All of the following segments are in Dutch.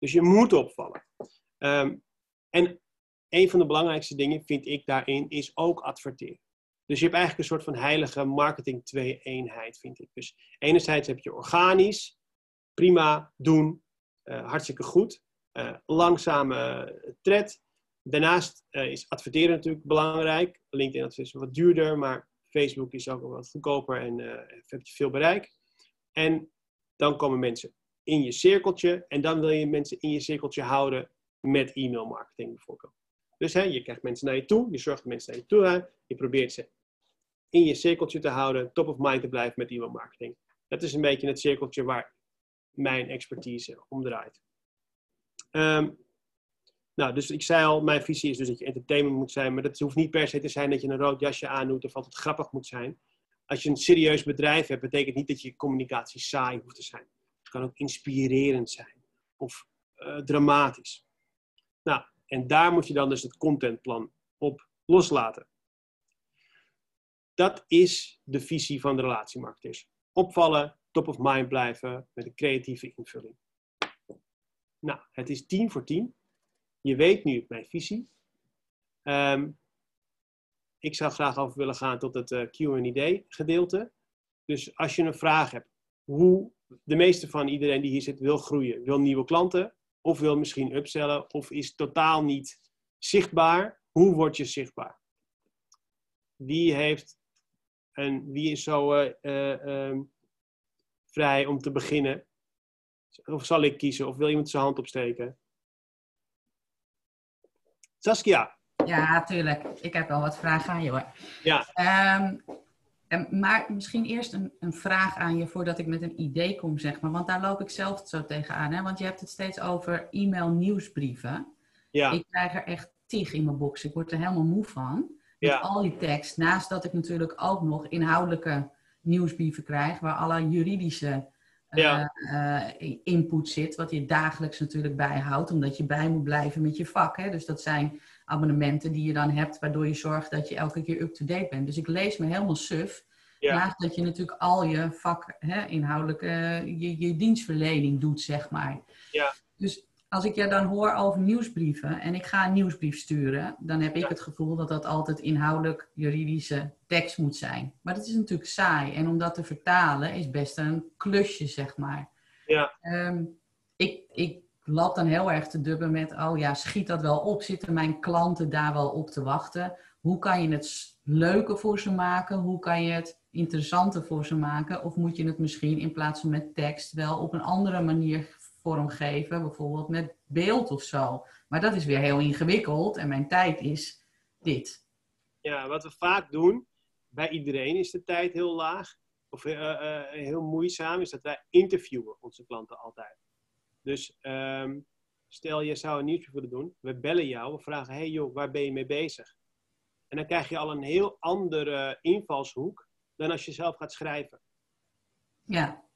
Dus je moet opvallen. Ehm, en een van de belangrijkste dingen vind ik daarin is ook adverteren. Dus je hebt eigenlijk een soort van heilige marketing twee-eenheid, vind ik. Dus enerzijds heb je organisch, prima, doen, uh, hartstikke goed. Uh, langzame tred. Daarnaast is adverteren natuurlijk belangrijk. LinkedIn is wat duurder, maar Facebook is ook wat goedkoper en heb je veel bereik. En dan komen mensen in je cirkeltje en dan wil je mensen in je cirkeltje houden met e-mail marketing bijvoorbeeld. Dus hè, je krijgt mensen naar je toe, je zorgt dat mensen naar je toe gaan, je probeert ze in je cirkeltje te houden, top of mind te blijven met e-mail marketing. Dat is een beetje het cirkeltje waar mijn expertise om draait. Um, nou, dus ik zei al, mijn visie is dus dat je entertainment moet zijn, maar dat hoeft niet per se te zijn dat je een rood jasje aandoet of altijd grappig moet zijn. Als je een serieus bedrijf hebt, betekent niet dat je communicatie saai hoeft te zijn. Kan ook inspirerend zijn of uh, dramatisch. Nou, en daar moet je dan dus het contentplan op loslaten. Dat is de visie van de relatiemarketeers. Opvallen, top of mind blijven met een creatieve invulling. Nou, het is tien voor tien. Je weet nu mijn visie. Um, ik zou graag over willen gaan tot het uh, Q&A gedeelte. Dus als je een vraag hebt, hoe de meeste van iedereen die hier zit wil groeien, wil nieuwe klanten, of wil misschien upsellen, of is totaal niet zichtbaar. Hoe word je zichtbaar? Wie heeft en wie is zo uh, uh, um, vrij om te beginnen? Of zal ik kiezen? Of wil iemand zijn hand opsteken? Saskia. Ja, tuurlijk. Ik heb wel wat vragen aan je hoor. Ja. Um, maar misschien eerst een, een, vraag aan je voordat ik met een idee kom, zeg maar. Want daar loop ik zelf zo tegenaan. Hè? Want je hebt het steeds over e-mail nieuwsbrieven. Ja. Ik krijg er echt tig in mijn box. Ik word er helemaal moe van. Met al die tekst. Naast dat ik natuurlijk ook nog inhoudelijke nieuwsbrieven krijg. Waar alle juridische eh, Ja. eh, input zit. Wat je dagelijks natuurlijk bijhoudt. Omdat je bij moet blijven met je vak. Hè? Dus dat zijn abonnementen die je dan hebt, waardoor je zorgt dat je elke keer up-to-date bent. Dus ik lees me helemaal suf. Ja. Naast dat je natuurlijk al je vak, hè, inhoudelijke, je, je dienstverlening doet, zeg maar. Ja. Dus als ik je dan hoor over nieuwsbrieven en ik ga een nieuwsbrief sturen, dan heb ik Ja. het gevoel dat dat altijd inhoudelijk juridische tekst moet zijn. Maar dat is natuurlijk saai. En om dat te vertalen is best een klusje, zeg maar. Ja. Ehm, ik, ik lap dan heel erg te dubben met, oh ja, schiet dat wel op? Zitten mijn klanten daar wel op te wachten? Hoe kan je het leuker voor ze maken? Hoe kan je het interessanter voor ze maken? Of moet je het misschien in plaats van met tekst wel op een andere manier vormgeven? Bijvoorbeeld met beeld of zo. Maar dat is weer heel ingewikkeld en mijn tijd is dit. Ja, wat we vaak doen, bij iedereen is de tijd heel laag, of eh, eh, heel moeizaam, is dat wij interviewen onze klanten altijd. Dus ehm, stel je zou een nieuwsbrief willen doen, we bellen jou, we vragen, hey joh, waar ben je mee bezig? En dan krijg je al een heel andere invalshoek dan als je zelf gaat schrijven. Ja,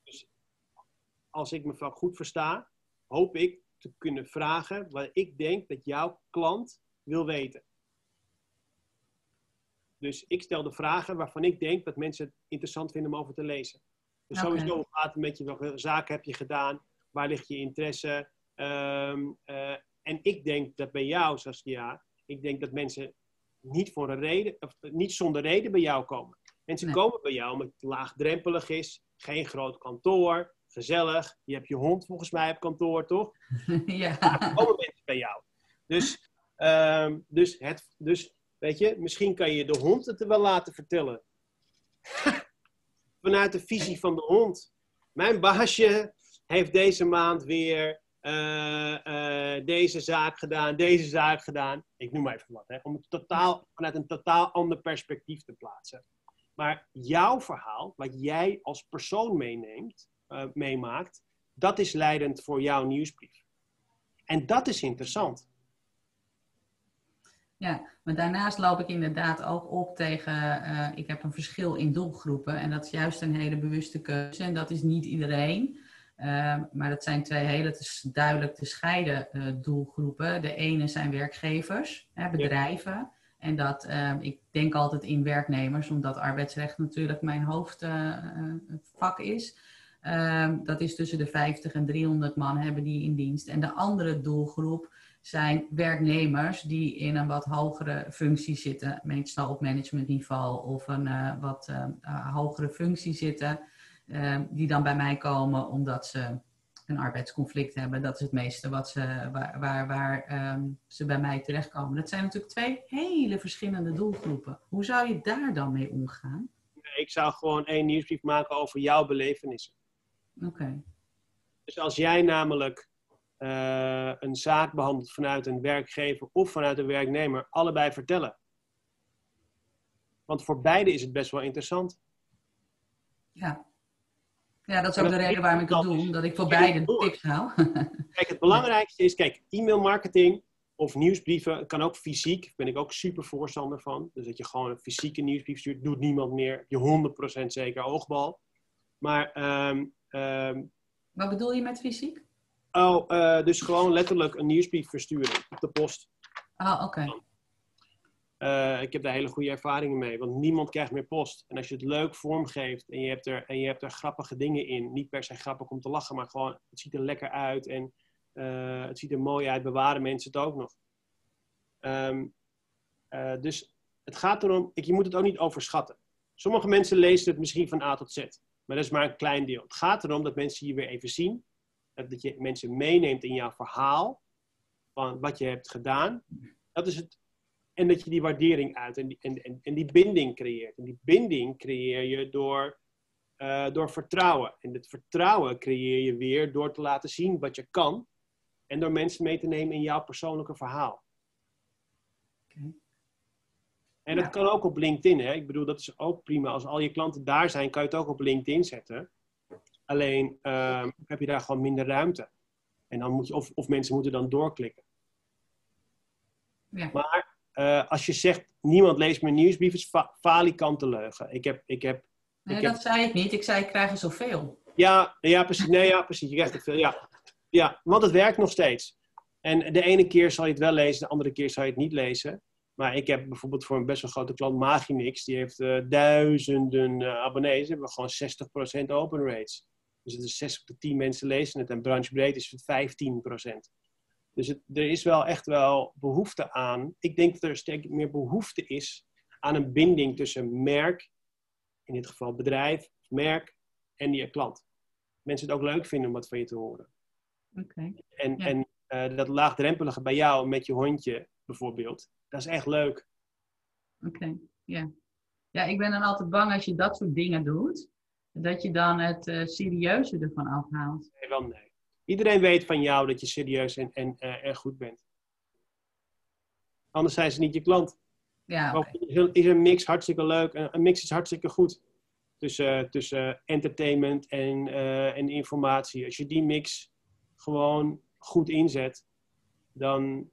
Als ik me goed versta, hoop ik te kunnen vragen wat ik denk dat jouw klant wil weten. Dus ik stel de vragen waarvan ik denk dat mensen het interessant vinden om over te lezen. Dus sowieso gaat het met je, welke zaken heb je gedaan, waar ligt je interesse. Ehm, eh, en ik denk dat bij jou, Saskia, ik denk dat mensen niet, voor een reden, of niet zonder reden bij jou komen. Mensen Nee. komen bij jou omdat het laagdrempelig is, geen groot kantoor, gezellig. Je hebt je hond volgens mij op kantoor, toch? ja. Dan komen mensen bij jou. Dus, ehm, dus, het, dus weet je, misschien kan je de hond het er wel laten vertellen. Vanuit de visie van de hond. Mijn baasje heeft deze maand weer eh, eh, deze zaak gedaan, deze zaak gedaan. Ik noem maar even wat, hè, om het totaal, vanuit een totaal ander perspectief te plaatsen. Maar jouw verhaal, wat jij als persoon meeneemt, eh, meemaakt, dat is leidend voor jouw nieuwsbrief. En dat is interessant. Ja, maar daarnaast loop ik inderdaad ook op tegen, ik heb een verschil in doelgroepen en dat is juist een hele bewuste keuze en dat is niet iedereen. Eh, maar dat zijn twee hele duidelijk te scheiden eh, doelgroepen. De ene zijn werkgevers, hè, bedrijven. En dat, eh, ik denk altijd in werknemers, omdat arbeidsrecht natuurlijk mijn hoofdvak is. Ehm, dat is tussen de 50 en 300 man hebben die in dienst. En de andere doelgroep zijn werknemers die in een wat hogere functie zitten, meestal op managementniveau of een uh, wat hogere functie zitten, uh, die dan bij mij komen omdat ze een arbeidsconflict hebben. Dat is het meeste wat ze, waar, waar, waar um, ze bij mij terechtkomen. Dat zijn natuurlijk twee hele verschillende doelgroepen. Hoe zou je daar dan mee omgaan? Ik zou gewoon één nieuwsbrief maken over jouw belevenissen. Oké. Okay. Dus als jij namelijk uh, een zaak behandelt vanuit een werkgever of vanuit een werknemer, allebei vertellen. Want voor beide is het best wel interessant. Ja. Ja, dat is ook de reden waarom ik het doe, omdat ik voor beide tips hou. kijk, het belangrijkste is, kijk, e-mailmarketing of nieuwsbrieven kan ook fysiek. Daar ben ik ook super voorstander van. Dus dat je gewoon een fysieke nieuwsbrief stuurt, doet niemand meer. Je 100% zeker oogbal. Maar... Um, um, Wat bedoel je met fysiek? Oh, uh, dus gewoon letterlijk een nieuwsbrief versturen op de post. Ah, oké. Okay. Uh, ik heb daar hele goede ervaringen mee, want niemand krijgt meer post. En als je het leuk vormgeeft en je hebt er, en je hebt er grappige dingen in, niet per se grappig om te lachen, maar gewoon het ziet er lekker uit en uh, het ziet er mooi uit, bewaren mensen het ook nog. Um, dus het gaat erom, ik, je moet het ook niet overschatten. Sommige mensen lezen het misschien van A tot Z, maar dat is maar een klein deel. Het gaat erom dat mensen je weer even zien dat je mensen meeneemt in jouw verhaal van wat je hebt gedaan. Dat is het. En dat je die waardering uit en die, en, en, en die binding creëert. En die binding creëer je door, uh, door vertrouwen. En dat vertrouwen creëer je weer door te laten zien wat je kan. En door mensen mee te nemen in jouw persoonlijke verhaal. Okay. En dat ja. kan ook op LinkedIn. Hè? Ik bedoel, dat is ook prima. Als al je klanten daar zijn, kan je het ook op LinkedIn zetten. Alleen uh, heb je daar gewoon minder ruimte. En dan moet je, of, of mensen moeten dan doorklikken. Ja. Maar uh, als je zegt, niemand leest mijn nieuwsbrief, is fa falikante leugen. Ik heb, ik heb, nee, ik dat heb... zei ik niet. Ik zei, ik krijg er zoveel. Ja, ja, precies. Nee, ja, precies. Je krijgt er veel. Ja. ja, want het werkt nog steeds. En de ene keer zal je het wel lezen, de andere keer zal je het niet lezen. Maar ik heb bijvoorbeeld voor een best wel grote klant Magimix, die heeft uh, duizenden uh, abonnees, hebben we gewoon 60% open rates. Dus het is 6 op de 10 mensen lezen het en branchebreed is het 15%. Dus het, er is wel echt wel behoefte aan. Ik denk dat er sterk meer behoefte is aan een binding tussen merk, in dit geval bedrijf, merk en die klant. Mensen het ook leuk vinden om wat van je te horen. Okay. En, Ja. en uh, dat laagdrempelige bij jou met je hondje bijvoorbeeld, dat is echt leuk. Oké, ja. Ja, ik ben dan altijd bang als je dat soort dingen doet, dat je dan het uh, serieuze ervan afhaalt. Nee, wel nee. Iedereen weet van jou dat je serieus en, en, uh, en goed bent. Anders zijn ze niet je klant. Ja, is een mix hartstikke leuk. Een een mix is hartstikke goed. Tussen, tussen entertainment en, eh, en informatie. Als je die mix gewoon goed inzet, dan,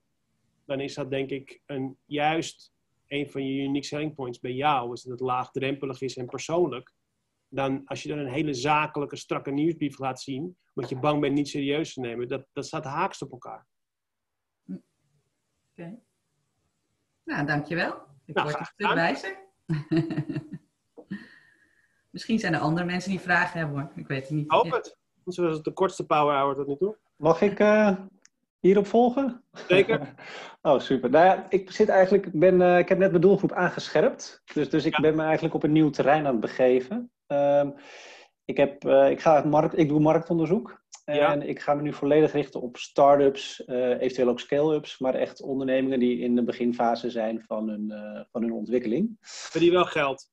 dan is dat denk ik een, juist een van je unique selling points bij jou. Is dat het laagdrempelig is en persoonlijk. Dan als je dan een hele zakelijke, strakke nieuwsbrief laat zien, omdat je bang bent niet serieus te nemen, dat, dat staat haaks op elkaar. Oké. Nou, dankjewel. Ik Nou, word een stuk wijzer. Misschien zijn er andere mensen die vragen hebben hoor. Ik weet het niet. Ik hoop het. Anders was het de kortste power hour tot nu toe. Mag ik eh, hierop volgen? Zeker. Oh, super. Nou ja, ik zit eigenlijk, ik, ben, eh, ik heb net mijn doelgroep aangescherpt. Dus, dus ik Ja. ben me eigenlijk op een nieuw terrein aan het begeven. Ehm, ik, heb, eh, ik, ga markt, ik doe marktonderzoek. Ja. En ik ga me nu volledig richten op start-ups, eh, eventueel ook scale-ups, maar echt ondernemingen die in de beginfase zijn van hun, eh, van hun ontwikkeling. Die wel geld?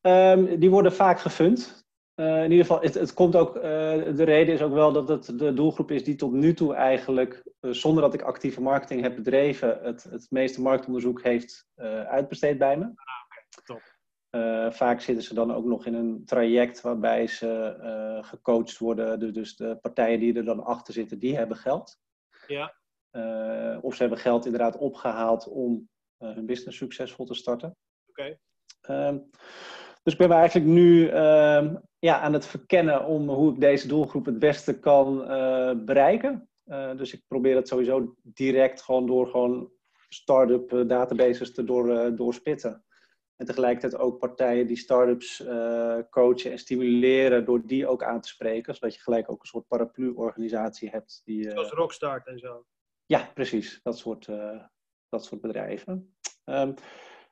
Ehm, die worden vaak gefund. In ieder geval, het, het komt ook, de reden is ook wel dat het de doelgroep is die tot nu toe eigenlijk, zonder dat ik actieve marketing heb bedreven, het, het meeste marktonderzoek heeft uitbesteed bij me. Eh, vaak zitten ze dan ook nog in een traject waarbij ze eh, gecoacht worden. Dus, dus de partijen die er dan achter zitten, die hebben geld. Ja. Eh, of ze hebben geld inderdaad opgehaald om hun business succesvol te starten. Oké. Ehm, dus ik ben eigenlijk nu ehm, ja, aan het verkennen om hoe ik deze doelgroep het beste kan bereiken. Dus ik probeer het sowieso direct gewoon door gewoon start-up databases te door, doorspitten. En tegelijkertijd ook partijen die start-ups uh, coachen en stimuleren door die ook aan te spreken. Zodat je gelijk ook een soort paraplu-organisatie hebt. Die, Zoals Rockstart en zo. Ja, precies. Dat soort, dat soort bedrijven. Um,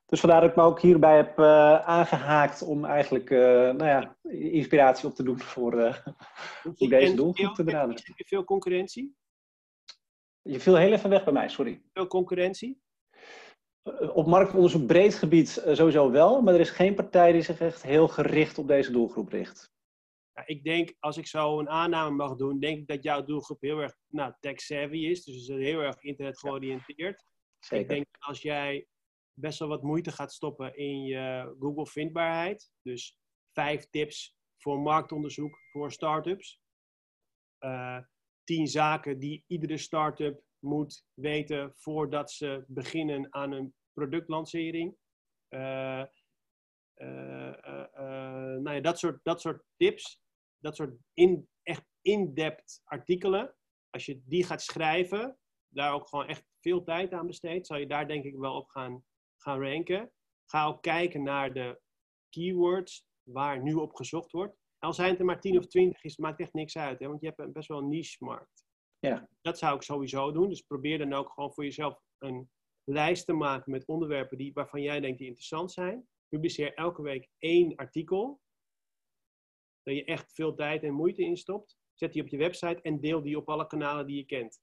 dus vandaar dat ik me ook hierbij heb uh, aangehaakt om eigenlijk uh, nou ja, inspiratie op te doen voor, uh, voor deze doelgroep te benaderen. Heb je veel concurrentie? Je viel heel even weg bij mij, sorry. Veel concurrentie? Op marktonderzoek breed gebied sowieso wel, maar er is geen partij die zich echt heel gericht op deze doelgroep richt. Ja, ik denk, als ik zo een aanname mag doen, denk ik dat jouw doelgroep heel erg nou, tech-savvy is. Dus heel erg internet georiënteerd. Ik denk dat als jij best wel wat moeite gaat stoppen in je Google vindbaarheid. Dus vijf tips voor marktonderzoek voor startups. Uh, tien zaken die iedere start-up moet weten voordat ze beginnen aan een productlancering. Uh, nou ja, dat soort, dat soort tips, dat soort in, echt in-depth artikelen. Als je die gaat schrijven, daar ook gewoon echt veel tijd aan besteedt, zal je daar denk ik wel op gaan gaan ranken. Ga ook kijken naar de keywords waar nu op gezocht wordt. al zijn het er maar 10 of 20, is, maakt echt niks uit. Hè? Want je hebt best wel een niche-markt. Ja. Dat zou ik sowieso doen. Dus probeer dan ook gewoon voor jezelf een lijst te maken met onderwerpen die, waarvan jij denkt die interessant zijn. Publiceer elke week één artikel. Dat je echt veel tijd en moeite in stopt. Zet die op je website en deel die op alle kanalen die je kent.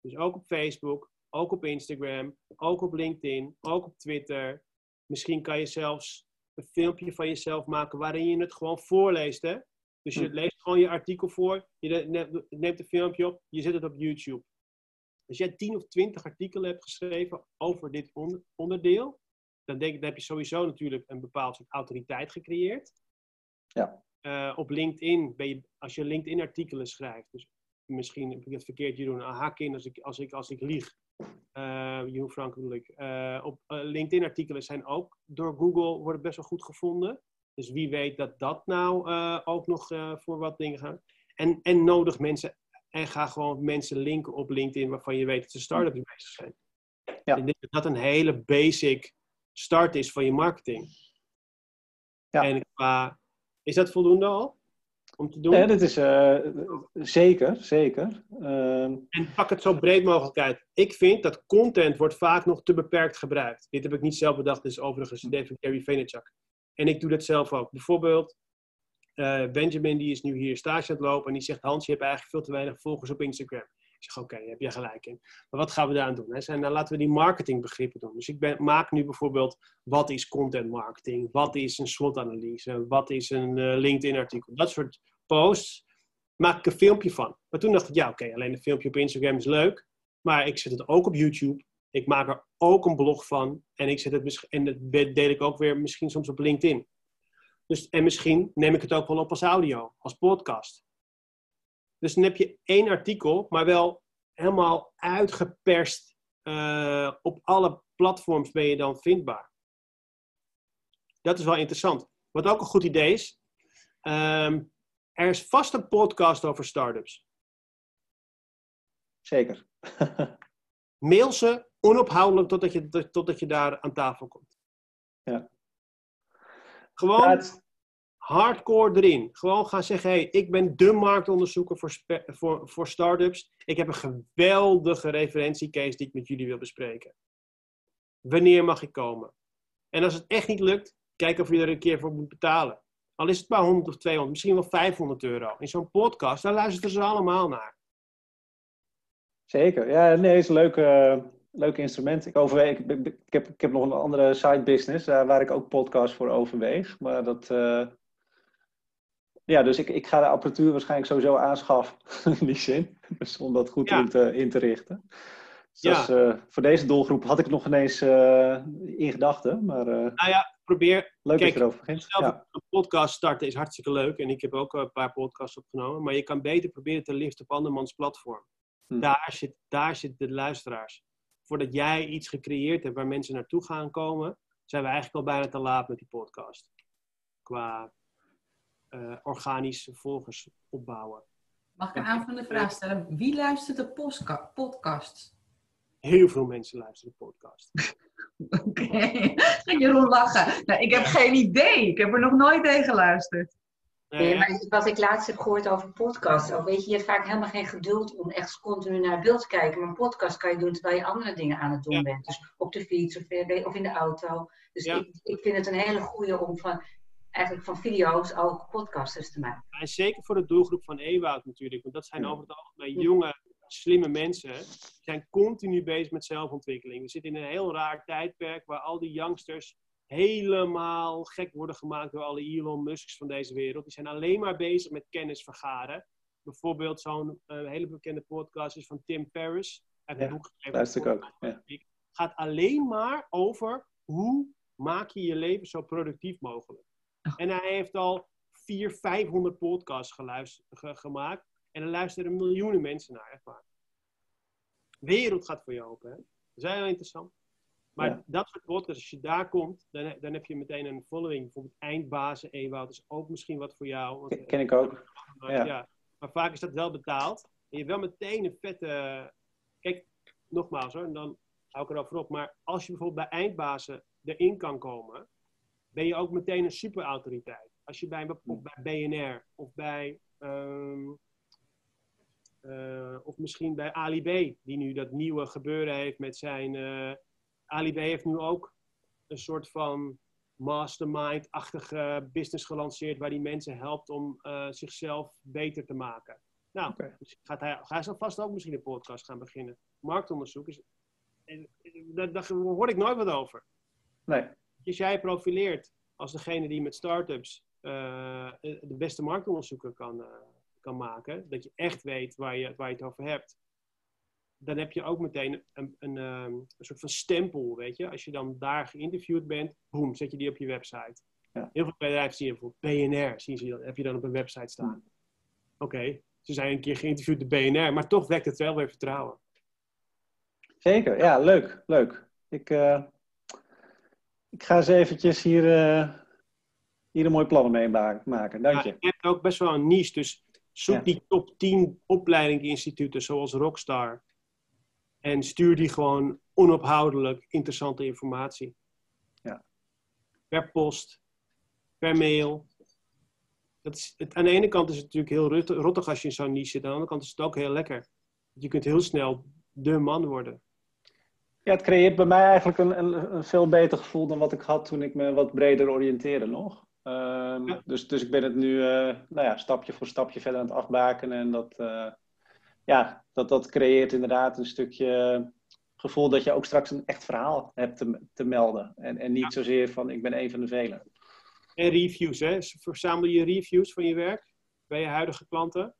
Dus ook op Facebook, ook op Instagram, ook op LinkedIn, ook op Twitter. Misschien kan je zelfs een filmpje van jezelf maken waarin je het gewoon voorleest. Hè? Dus je hm. leest gewoon je artikel voor, je neemt een filmpje op, je zet het op YouTube. Als jij 10 of 20 artikelen hebt geschreven over dit onderdeel, dan denk ik, dan heb je sowieso natuurlijk een bepaald soort autoriteit gecreëerd. Ja. Uh, op LinkedIn, ben je, als je LinkedIn-artikelen schrijft, dus misschien heb ik het verkeerd hier doen, haak in als ik, als ik, als ik lieg. Uh, Jeroen Frank bedoel ik. Uh, op LinkedIn-artikelen zijn ook door Google worden best wel goed gevonden. Dus wie weet dat dat nou ook nog voor wat dingen gaat. En, en nodig mensen en ga gewoon mensen linken op LinkedIn waarvan je weet dat ze start-ups bezig zijn. Ja. Ik denk dat dat een hele basic start is van je marketing. Ja. En qua, is dat voldoende al? om te doen. Ja, dat is uh, zeker, zeker. Uh... En pak het zo breed mogelijk uit. Ik vind dat content wordt vaak nog te beperkt gebruikt. Dit heb ik niet zelf bedacht, dit is overigens idee van Gary Vaynerchuk. En ik doe dat zelf ook. Bijvoorbeeld, uh, Benjamin die is nu hier stage aan het lopen en die zegt, Hans, je hebt eigenlijk veel te weinig volgers op Instagram. Ik zeg, oké, heb je gelijk in. Maar wat gaan we daar aan doen? Hè? Zijn, nou, laten we die marketingbegrippen doen. Dus ik ben, maak nu bijvoorbeeld, wat is content marketing? Wat is een SWOT-analyse? Wat is een uh, LinkedIn-artikel? Dat soort posts. Maak ik een filmpje van. Maar toen dacht ik, ja, oké, alleen een filmpje op Instagram is leuk. Maar ik zet het ook op YouTube. Ik maak er ook een blog van. En, ik zet het, en dat deel ik ook weer misschien soms op LinkedIn. Dus, en misschien neem ik het ook wel op als audio, als podcast. Dus dan heb je één artikel, maar wel helemaal uitgeperst. Uh, op alle platforms ben je dan vindbaar. Dat is wel interessant. Wat ook een goed idee is. Um, er is vast een podcast over startups. Zeker. Mail ze onophoudelijk totdat je, totdat je daar aan tafel komt. Ja. Gewoon hardcore erin. Gewoon gaan zeggen: hey, ik ben de marktonderzoeker voor, voor, voor startups. Ik heb een geweldige referentiecase die ik met jullie wil bespreken. Wanneer mag ik komen? En als het echt niet lukt, kijk of je er een keer voor moet betalen. Al is het maar 100 of 200, misschien wel 500 euro. In zo'n podcast, daar luisteren ze allemaal naar. Zeker. Ja, nee, is een leuk, uh, leuk instrument. Ik, overweeg, ik, ik, heb, ik heb nog een andere side business uh, waar ik ook podcasts voor overweeg. Maar dat. Uh, ja, dus ik, ik ga de apparatuur waarschijnlijk sowieso aanschaffen. in die zin. Dus om dat goed in, te, in te richten. Dus ja. uh, voor deze doelgroep had ik nog ineens in gedachten. Maar, nou ja, probeer. Leuk kijk, dat je erover begint. Ja. Een podcast starten is hartstikke leuk. En ik heb ook een paar podcasts opgenomen. Maar je kan beter proberen te liften op andermans platform. Hm. Daar, zit, daar zitten de luisteraars. Voordat jij iets gecreëerd hebt waar mensen naartoe gaan komen, zijn we eigenlijk al bijna te laat met die podcast. Qua uh, organische volgers opbouwen. Mag ik een aanvullende vraag stellen? Wie luistert de podcast? Heel veel mensen luisteren de podcast. Oké, ga Jeroen lachen. Nou, ik heb geen idee. Ik heb er nog nooit tegen geluisterd. Nee, maar wat ik laatst heb gehoord over podcasts, ook weet je, je hebt vaak helemaal geen geduld om echt continu naar het beeld te kijken. Maar een podcast kan je doen terwijl je andere dingen aan het doen bent. Dus op de fiets of, of in de auto. Dus ik, ik vind het een hele goede om van, eigenlijk van video's ook podcasters te maken. En zeker voor de doelgroep van Ewoud natuurlijk, want dat zijn over het algemeen jonge, slimme mensen. Die zijn continu bezig met zelfontwikkeling. We zitten in een heel raar tijdperk waar al die youngsters helemaal gek worden gemaakt door alle Elon Musks van deze wereld. Die zijn alleen maar bezig met kennis vergaren. Bijvoorbeeld zo'n uh, hele bekende podcast is van Tim Ferriss. Hij heeft ja, een boek geschreven. ook. Ja. gaat alleen maar over hoe maak je je leven zo productief mogelijk. Oh. En hij heeft al 400, 500 podcasts geluisterd, gemaakt. En er luisteren miljoenen mensen naar, echt waar. De wereld gaat voor je open, hè? Dat is heel interessant. Maar dat soort podcasts, als je daar komt, dan, dan heb je meteen een following. Bijvoorbeeld Eindbazen, Ewout is ook misschien wat voor jou. Want, Ken ik ook. ja. ja. Maar vaak is dat wel betaald. En je hebt wel meteen een vette... Kijk, nogmaals hoor, en dan hou ik erover op. Maar als je bijvoorbeeld bij Eindbazen erin kan komen, ben je ook meteen een superautoriteit. Als je bij, of bij BNR of bij... Um, uh, of misschien bij Ali B, die nu dat nieuwe gebeuren heeft met zijn... Uh, Ali B heeft nu ook een soort van mastermind-achtige business gelanceerd waar die mensen helpt om uh, zichzelf beter te maken. Nou, okay. gaat hij, hij zal vast ook misschien een podcast gaan beginnen. Marktonderzoek is. Daar, daar hoor ik nooit wat over. Nee. Dus jij profileert als degene die met startups uh, de beste marktonderzoeken kan, uh, kan maken. Dat je echt weet waar je, waar je het over hebt dan heb je ook meteen een, een, ehm, een, soort van stempel, weet je. Als je dan daar geïnterviewd bent, boem, zet je die op je website. Ja. Heel veel bedrijven zien je bijvoorbeeld BNR, zien ze, dat, heb je dan op een website staan. Oké, ze zijn een keer geïnterviewd door BNR, maar toch wekt het wel weer vertrouwen. Zeker, ja, leuk, leuk. Ik, uh, ik ga eens eventjes hier, uh, hier een mooi plan mee maken. Dank je. Ja, je hebt ook best wel een niche, dus zoek die top 10 opleidingsinstituten zoals Rockstar en stuur die gewoon onophoudelijk interessante informatie. Ja. Per post, per mail. Dat is, het, aan de ene kant is het natuurlijk heel rottig als je in zo'n niche zit. Aan de andere kant is het ook heel lekker. Je kunt heel snel de man worden. Ja, het creëert bij mij eigenlijk een, een, een veel beter gevoel dan wat ik had toen ik me wat breder oriënteerde nog. Um, dus, dus ik ben het nu uh, nou ja, stapje voor stapje verder aan het afbakenen. En dat, uh, ja, dat, dat creëert inderdaad een stukje gevoel dat je ook straks een echt verhaal hebt te, te melden. En, en niet zozeer van ik ben een van de velen. En reviews, hè? Verzamel je reviews van je werk bij je huidige klanten?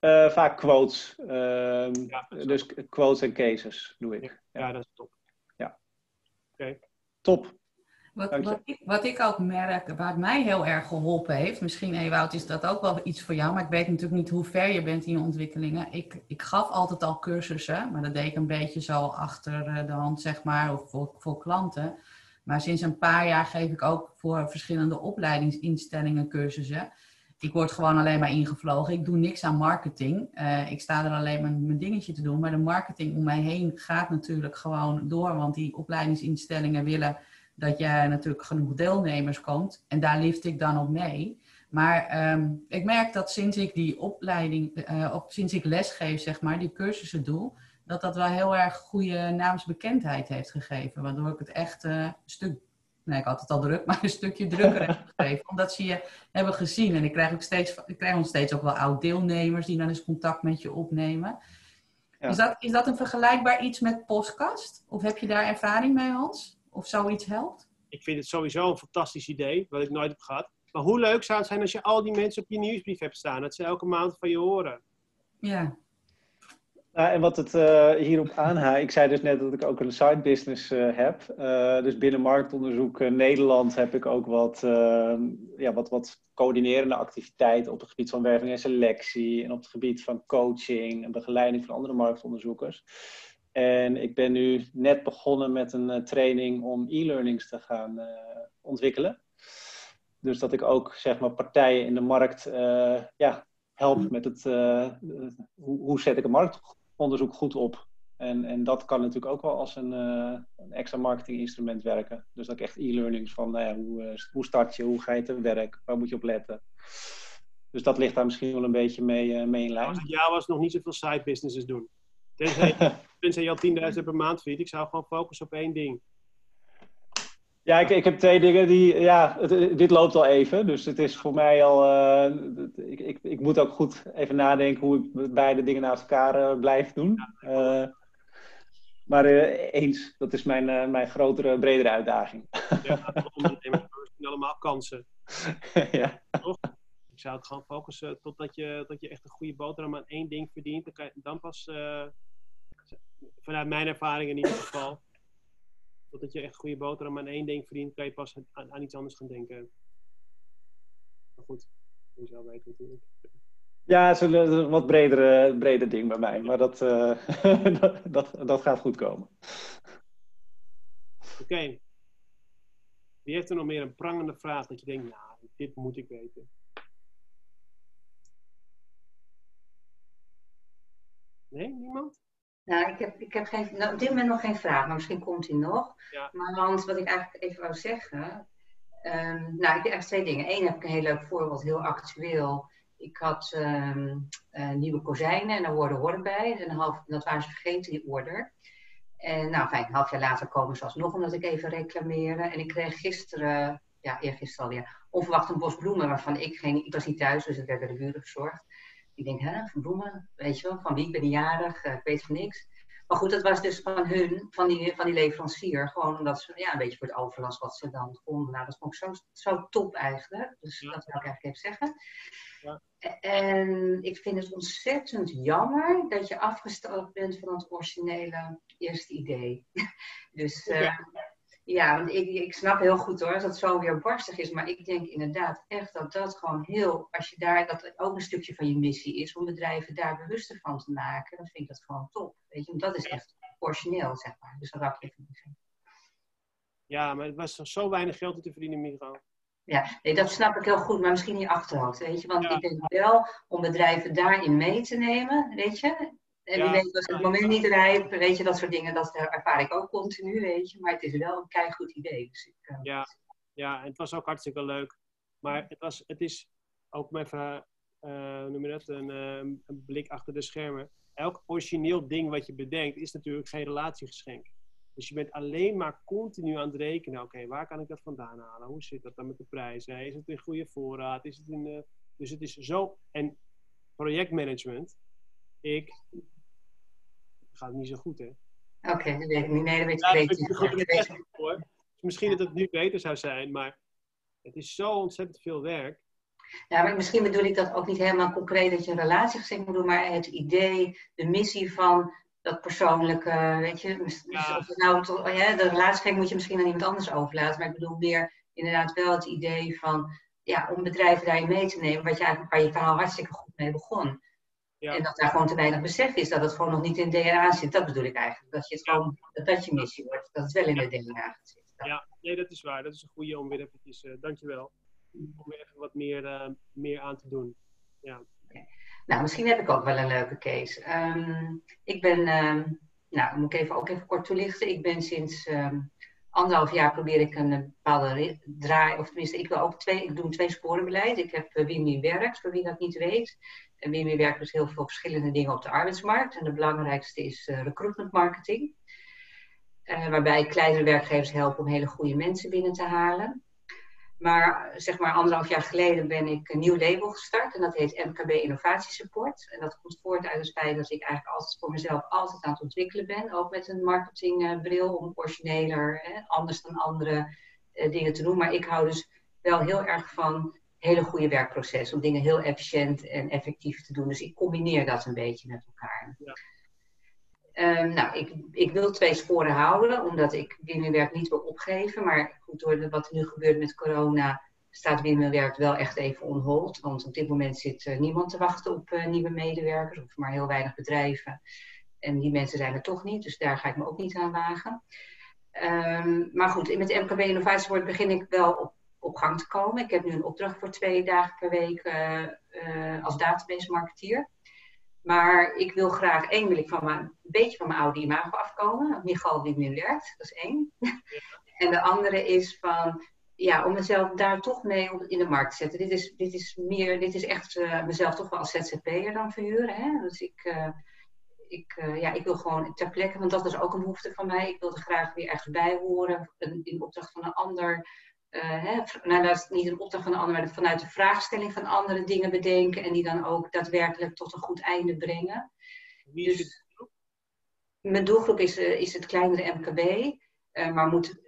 Uh, vaak quotes. Uh, ja, dus quotes en cases doe ik. Ja, ja. dat is top. Ja. Oké. Top. Wat, wat, ik, wat, ik, ook merk, wat mij heel erg geholpen heeft, misschien Ewout is dat ook wel iets voor jou, maar ik weet natuurlijk niet hoe ver je bent in je ontwikkelingen. Ik, ik gaf altijd al cursussen, maar dat deed ik een beetje zo achter eh, de hand, zeg maar, of voor, voor klanten. Maar sinds een paar jaar geef ik ook voor verschillende opleidingsinstellingen cursussen. Ik word gewoon alleen maar ingevlogen. Ik doe niks aan marketing. Uh, ik sta er alleen maar mijn dingetje te doen. Maar de marketing om mij heen gaat natuurlijk gewoon door. Want die opleidingsinstellingen willen dat jij natuurlijk genoeg deelnemers komt. En daar lift ik dan op mee. Maar um, ik merk dat sinds ik die opleiding, uh, op, sinds ik lesgeef, zeg maar, die cursussen doe, dat dat wel heel erg goede naamsbekendheid heeft gegeven. Waardoor ik het echt uh, een stuk, nee, ik had het al druk, maar een stukje drukker heb gegeven. Omdat ze je hebben gezien. En ik krijg ook steeds, ik krijg nog steeds ook wel oud-deelnemers die dan eens contact met je opnemen. Ja. Is, dat, is dat een vergelijkbaar iets met podcast? Of heb je daar ervaring mee, Hans? Of zoiets helpt? Ik vind het sowieso een fantastisch idee, wat ik nooit heb gehad. Maar hoe leuk zou het zijn als je al die mensen op je nieuwsbrief hebt staan, dat ze elke maand van je horen? Ja. Nou, en wat het uh, hierop aanhaakt, ik zei dus net dat ik ook een side business uh, heb. Uh, dus binnen marktonderzoek Nederland heb ik ook wat, ja, wat, wat coördinerende activiteiten op het gebied van werving en selectie en op het gebied van coaching en begeleiding van andere marktonderzoekers. En ik ben nu net begonnen met een uh, training om e-learnings te gaan uh, ontwikkelen. Dus dat ik ook zeg maar, partijen in de markt uh, ja, help met het hoe, hoe, zet ik een marktonderzoek goed op. En, en dat kan natuurlijk ook wel als een, uh, een extra marketinginstrument werken. Dus dat ik echt e-learnings van nou ja, hoe, hoe start je, hoe ga je te werk, waar moet je op letten. Dus dat ligt daar misschien wel een beetje mee, mee in lijn. Jaar was nog niet zoveel side businesses doen. Tenzij, tenzij je al 10.000 per maand verdient. Ik zou gewoon focussen op één ding. Ja, ik, ik heb twee dingen die. Ja, het, dit loopt al even. Dus het is voor mij al. Uh, ik, ik, ik moet ook goed even nadenken hoe ik beide dingen naast elkaar uh, blijf doen. Uh, maar eens, dat is mijn, mijn grotere, bredere uitdaging. Ja, ondernemers allemaal kansen. ja. Toch? Ik zou het gewoon focussen totdat je, dat je echt een goede boterham aan één ding verdient. Dan, kan je, dan pas, vanuit mijn ervaring in ieder geval Totdat je echt goede boterham aan één ding verdient, kan je pas aan, aan iets anders gaan denken. Maar goed, je zou weten natuurlijk. Ja, het is een, wat breder, breder ding bij mij, maar dat, uh, dat, dat, dat, gaat goed komen. Oké. Okay. Wie heeft er nog meer een prangende vraag dat je denkt, nou, dit moet ik weten? Nee, niemand? Nou, ik heb, ik heb geen, nou, op dit moment nog geen vraag, maar misschien komt hij nog. Ja. Maar want wat ik eigenlijk even wou zeggen. Um, nou, ik heb echt twee dingen. Eén heb ik een heel leuk voorbeeld, heel actueel. Ik had um, uh, nieuwe kozijnen en daar hoorde hoor bij. En half, dat waren ze vergeten, die order. En nou, fijn, een half jaar later komen ze alsnog omdat ik even reclameerde. En ik kreeg gisteren, ja, eergisteren alweer, onverwacht een bos bloemen waarvan ik geen... Ik was niet thuis, dus ik werd bij de buren verzorgd. Ik denk, hè, van bloemen, weet je wel, van wie, ik ben jarig, uh, ik weet van niks. Maar goed, dat was dus van hun, van die, van die leverancier. Gewoon omdat ze, ja, een beetje voor het overlast wat ze dan vonden. Nou, dat vond ik zo, zo top eigenlijk. Dus dat wil ik eigenlijk even zeggen. Ja. En ik vind het ontzettend jammer dat je afgestapt bent van het originele eerste idee. dus uh, ja, want ik, ik snap heel goed hoor, dat het zo weer barstig is. Maar ik denk inderdaad echt dat dat gewoon heel, als je daar, dat ook een stukje van je missie is om bedrijven daar bewuster van te maken, dan vind ik dat gewoon top. Weet je, want dat is echt origineel, zeg maar. Dus dat had ik even zeggen. Ja, maar het was zo weinig geld te verdienen, Miro. Ja, nee, dat snap ik heel goed, maar misschien niet achterhoofd, weet je. Want ik denk wel om bedrijven daarin mee te nemen, weet je. En ja, was het moment niet rijp, weet je, dat soort dingen, dat ervaar ik ook continu, weet je. Maar het is wel een keigoed idee. Dus ik, uh... ja, ja, en het was ook hartstikke leuk. Maar het, was, het is ook maar even, uh, noem je dat, een, uh, een, blik achter de schermen. Elk origineel ding wat je bedenkt, is natuurlijk geen relatiegeschenk. Dus je bent alleen maar continu aan het rekenen. Oké, waar kan ik dat vandaan halen? Hoe zit dat dan met de prijzen? Is het in goede voorraad? Is het in, dus het is zo. En projectmanagement, ik gaat niet zo goed, hè? Oké, okay, dat weet ik niet. Nee, dat weet ik ja. Dus misschien dat het nu beter zou zijn, maar het is zo ontzettend veel werk. Ja, maar misschien bedoel ik dat ook niet helemaal concreet dat je een relatie moet doen, maar het idee, de missie van dat persoonlijke, weet je, dus ja. of nou, ja, de relatie moet je misschien aan iemand anders overlaten, maar ik bedoel meer inderdaad wel het idee van, ja, om bedrijven daarin mee te nemen, wat je eigenlijk, waar je verhaal hartstikke goed mee begon. En dat daar gewoon te weinig besef is, dat het gewoon nog niet in DNA zit. Dat bedoel ik eigenlijk. Dat, je het gewoon, dat, dat je missie wordt, dat het wel in de DNA zit. Ja, nee, dat is waar. Dat is een goede om weer eventjes, uh, dankjewel, om weer even wat meer, uh, meer aan te doen. Ja. Okay. Nou, misschien heb ik ook wel een leuke case. Um, ik ben, um, nou, moet ik even, ook even kort toelichten. Ik ben sinds um, anderhalf jaar probeer ik een bepaalde draai, of tenminste, ik wil ook twee, ik doe twee sporenbeleid. Ik heb uh, Wim Werkt, voor wie dat niet weet. En Wim werkt dus heel veel verschillende dingen op de arbeidsmarkt. En de belangrijkste is uh, recruitment marketing. Uh, waarbij kleinere werkgevers helpen om hele goede mensen binnen te halen. Maar zeg maar anderhalf jaar geleden ben ik een nieuw label gestart. En dat heet MKB Innovatie Support. En dat komt voort uit het feit dat ik eigenlijk altijd voor mezelf altijd aan het ontwikkelen ben. Ook met een marketingbril om origineler, hè, anders dan andere dingen te doen. Maar ik hou dus wel heel erg van hele goede werkproces. Om dingen heel efficiënt en effectief te doen. Dus ik combineer dat een beetje met elkaar. Ja. Um, nou, ik, ik wil twee sporen houden, omdat ik Wimmelwerk niet wil opgeven. Maar goed, door wat er nu gebeurt met corona, staat Wimmelwerk wel echt even on hold. Want op dit moment zit uh, niemand te wachten op uh, nieuwe medewerkers, of maar heel weinig bedrijven. En die mensen zijn er toch niet, dus daar ga ik me ook niet aan wagen. Um, maar goed, met MKB Innovatiesport begin ik wel op op gang te komen. Ik heb nu een opdracht voor twee dagen per week uh, als database marketeer. Maar ik wil graag, één wil ik van mijn, een beetje van mijn oude imago afkomen. Michal die nu werkt, dat is één. en de andere is van, ja, om mezelf daar toch mee in de markt te zetten. Dit is, dit is, meer, dit is echt uh, mezelf toch wel als ZZP'er dan verhuren. Hè? Dus ik, uh, ik, uh, ja, ik wil gewoon ter plekke, want dat is ook een behoefte van mij. Ik wil er graag weer ergens bij horen, in opdracht van een ander. Hè? Nou, dat is niet een opdracht van een ander, maar vanuit de vraagstelling van andere dingen bedenken en die dan ook daadwerkelijk tot een goed einde brengen. Wie is dus, mijn doelgroep is, is het kleinere MKB, maar moet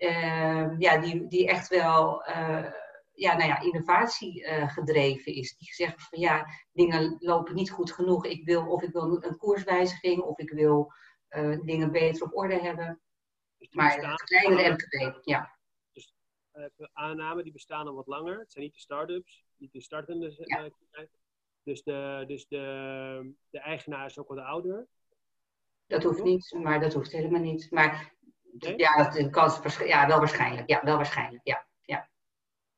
uh, ja, die, die echt wel uh, ja, nou ja, innovatie gedreven is. Die zegt van ja, dingen lopen niet goed genoeg. Ik wil, of ik wil een koerswijziging, of ik wil dingen beter op orde hebben. Maar het kleinere MKB, ja. Dus aannamen die bestaan al wat langer. Het zijn niet de start-ups, niet de startende. Ja. dus de, dus de, de eigenaar is ook wat ouder. Dat hoeft niet, maar dat hoeft helemaal niet. Maar Nee? Ja, de kans, ja, wel waarschijnlijk. Ja, wel waarschijnlijk. Ja. ja.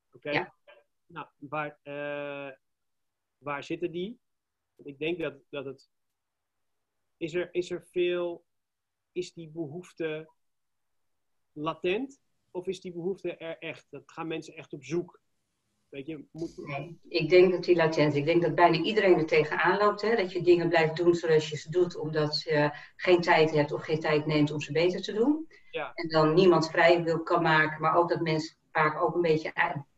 Oké. Okay. Ja. Nou, waar, uh, waar zitten die? Want ik denk dat, dat het. Is er, is er veel. Is die behoefte latent? Of is die behoefte er echt? Dat gaan mensen echt op zoek? Weet je, moet... nee, ik denk dat die latent Ik denk dat bijna iedereen er tegenaan loopt. Hè? Dat je dingen blijft doen zoals je ze doet, omdat je geen tijd hebt of geen tijd neemt om ze beter te doen. Ja. En dan niemand vrij wil kan maken, maar ook dat mensen vaak ook een beetje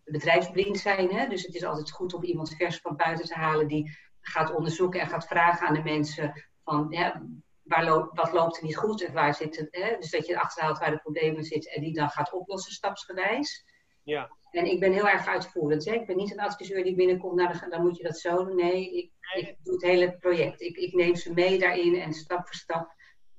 bedrijfsblind zijn. Hè? Dus het is altijd goed om iemand vers van buiten te halen die gaat onderzoeken en gaat vragen aan de mensen van ja, waar loopt, wat loopt er niet goed en waar zit het. Hè? Dus dat je achterhaalt waar de problemen zitten en die dan gaat oplossen stapsgewijs. Ja. En ik ben heel erg uitvoerend. Hè? Ik ben niet een adviseur die binnenkomt, nou, dan, dan moet je dat zo doen. Nee, ik, ik doe het hele project. Ik, ik neem ze mee daarin en stap voor stap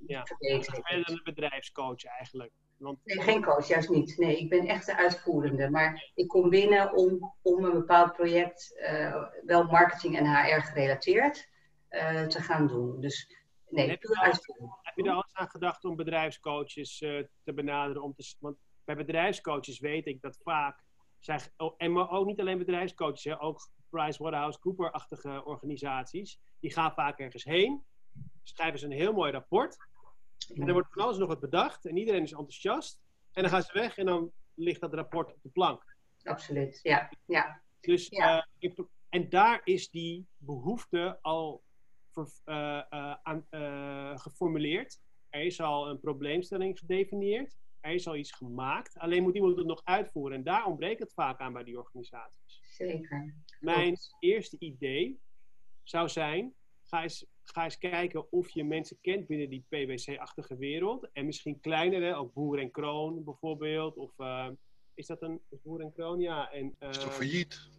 ja. verbeteren. Ik een bedrijfscoach eigenlijk. Want... Nee, geen coach, juist niet. Nee, ik ben echt de uitvoerende. Maar ik kom binnen om, om een bepaald project, uh, wel marketing en HR gerelateerd, uh, te gaan doen. Dus nee, heb je, al, heb je er al eens aan gedacht om bedrijfscoaches uh, te benaderen? Om te, want bij bedrijfscoaches weet ik dat vaak oh, en maar ook niet alleen bedrijfscoaches, hè, ook PricewaterhouseCooper-achtige organisaties, die gaan vaak ergens heen, schrijven ze een heel mooi rapport, en er wordt van alles nog wat bedacht en iedereen is enthousiast, en dan gaan ze weg en dan ligt dat rapport op de plank. Absoluut, ja. ja. Dus, ja. Uh, en daar is die behoefte al voor, uh, uh, aan, geformuleerd. Er is al een probleemstelling gedefinieerd er is al iets gemaakt, alleen moet iemand het nog uitvoeren. En daar ontbreekt het vaak aan bij die organisaties. Zeker. Mijn eerste idee zou zijn, ga eens, ga eens kijken of je mensen kent binnen die PwC-achtige wereld. En misschien kleinere, ook Boer en Kroon bijvoorbeeld. Of uh, is dat een Boer en Kroon? Ja. En, uh, is toch failliet?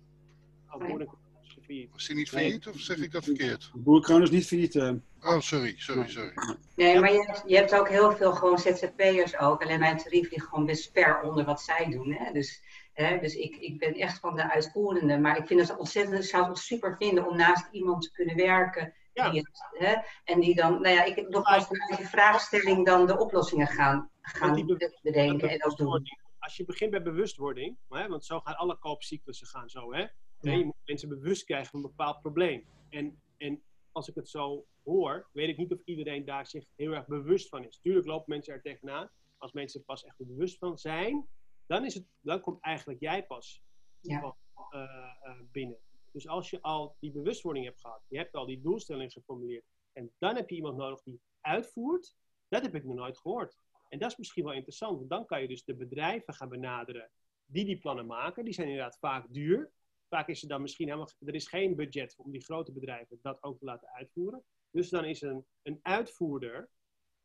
Oh, Boer en Kroon failliet. Was die niet failliet nee. of zeg ik dat verkeerd? Boer en Kroon is niet failliet. Uh... Oh, sorry, sorry, sorry. Nee, maar je hebt, je hebt ook heel veel gewoon ZZP'ers ook. Alleen mijn tarief ligt gewoon best per onder wat zij doen. Hè? Dus, hè, dus ik, ik ben echt van de uitvoerende. Maar ik vind het ontzettend, ik zou het super vinden om naast iemand te kunnen werken. Ja. Die het, hè, en die dan, nou ja, ik heb nogmaals vanuit die vraagstelling dan de oplossingen gaan, gaan be bedenken en ook doen. Als je begint bij bewustwording, hè, want zo gaan alle koopcyclussen gaan zo, hè? Nee, je moet mensen bewust krijgen van een bepaald probleem. En, en als ik het zo hoor, weet ik niet of iedereen daar zich heel erg bewust van is. Tuurlijk lopen mensen er tegenaan. Als mensen er pas echt bewust van zijn, dan, is het, dan komt eigenlijk jij pas ja. van, uh, uh, binnen. Dus als je al die bewustwording hebt gehad, je hebt al die doelstelling geformuleerd, en dan heb je iemand nodig die uitvoert, dat heb ik nog nooit gehoord. En dat is misschien wel interessant, want dan kan je dus de bedrijven gaan benaderen die die plannen maken. Die zijn inderdaad vaak duur. Vaak is er dan misschien helemaal, er is geen budget om die grote bedrijven dat ook te laten uitvoeren. Dus dan is een, een uitvoerder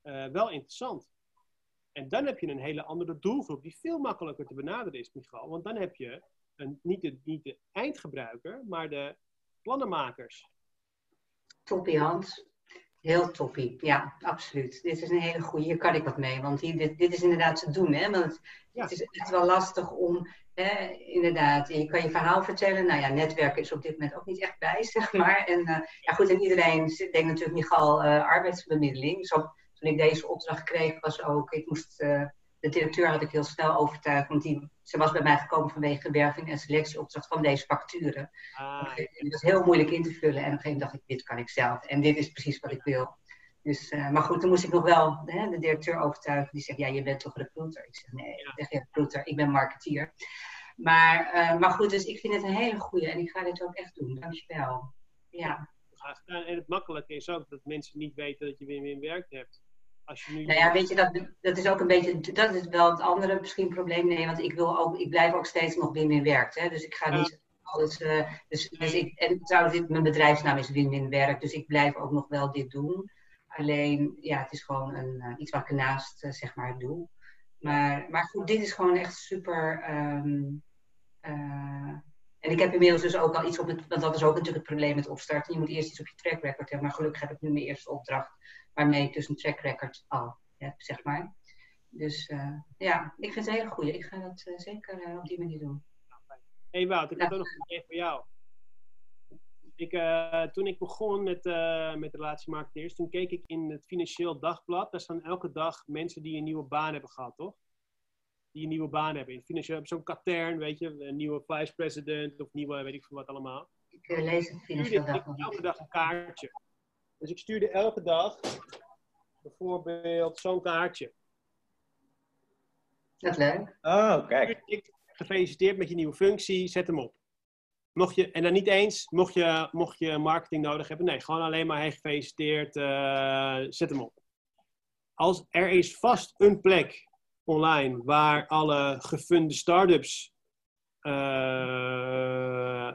uh, wel interessant. En dan heb je een hele andere doelgroep die veel makkelijker te benaderen is, Michal. Want dan heb je een, niet, de, niet de eindgebruiker, maar de plannenmakers. Toppie Hans. Heel toppie, ja, absoluut. Dit is een hele goede, hier kan ik wat mee. Want hier, dit, dit is inderdaad te doen. Hè? Want het, Ja. het is echt wel lastig om, hè, inderdaad, je kan je verhaal vertellen. Nou ja, netwerken is op dit moment ook niet echt bij, zeg maar. En uh, ja, goed, en iedereen denkt natuurlijk Michal uh, arbeidsbemiddeling. Ook, toen ik deze opdracht kreeg, was ook, ik moest, uh, de directeur had ik heel snel overtuigd, want die, ze was bij mij gekomen vanwege werving en selectieopdracht van deze facturen. Ah, Het was heel moeilijk in te vullen en op een gegeven moment dacht ik, dit kan ik zelf. En dit is precies wat ik wil. Dus, eh, maar goed, toen moest ik nog wel hè, de directeur overtuigen. Die zegt, ja, je bent toch recruiter? Ik zeg, nee, ik geen recruiter, ik ben marketeer. Maar, eh, maar goed, dus ik vind het een hele goede en ik ga dit ook echt doen. Dankjewel. Ja. gedaan. En het makkelijke is ook dat mensen niet weten dat je win-win werk hebt. Als je nu Nou ja, weet je, dat, dat is ook een beetje, dat is wel het andere misschien probleem. Nee, want ik wil ook, ik blijf ook steeds nog win-win werkt. Hè? Dus ik ga Ja. niet alles, eh, dus, dus ik, en trouwens, dit, mijn bedrijfsnaam is win-win werk, dus ik blijf ook nog wel dit doen. Alleen, ja, het is gewoon een, eh, iets wat ik ernaast, eh, zeg maar, doe. Maar, maar goed, dit is gewoon echt super. ehm, eh, en ik heb inmiddels dus ook al iets op het, want dat is ook natuurlijk het probleem met opstarten. Je moet eerst iets op je track record hebben, maar gelukkig heb ik nu mijn eerste opdracht waarmee ik dus een track record al heb, zeg maar. Dus eh, ja, ik vind het een hele goede. Ik ga dat eh, zeker eh, op die manier doen. Hé Wout, ik heb ook nog een idee voor jou. Ik, eh, toen ik begon met, eh met relatiemarketeers, toen keek ik in het Financieel Dagblad. Daar staan elke dag mensen die een nieuwe baan hebben gehad, toch? Die een nieuwe baan hebben. In Financieel zo'n katern, weet je, een nieuwe vice president of nieuwe, weet ik veel wat allemaal. Ik eh, lees het financieel elke dag een kaartje. Dus ik stuurde elke dag bijvoorbeeld zo'n kaartje. Dat is leuk. Oh, kijk. Ik, gefeliciteerd met je nieuwe functie, zet hem op. Mocht je, en dan niet eens, mocht je, mocht je marketing nodig hebben. Nee, gewoon alleen maar, hey, gefeliciteerd, eh, zet hem op. Als er is vast een plek online waar alle gefunde start-ups eh,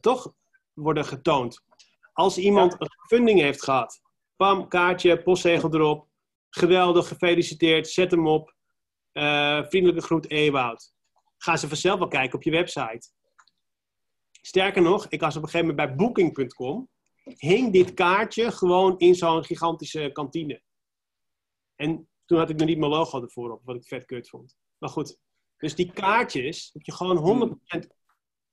toch worden getoond. Als iemand een funding heeft gehad, pam, kaartje, postzegel erop. Geweldig, gefeliciteerd, zet hem op. Eh, vriendelijke groet, Ewoud. Ga ze vanzelf wel kijken op je website. Sterker nog, ik was op een gegeven moment bij Booking.com. Hing dit kaartje gewoon in zo'n gigantische kantine. En toen had ik nog niet mijn logo ervoor op, wat ik vet kut vond. Maar goed, dus die kaartjes heb je gewoon 100%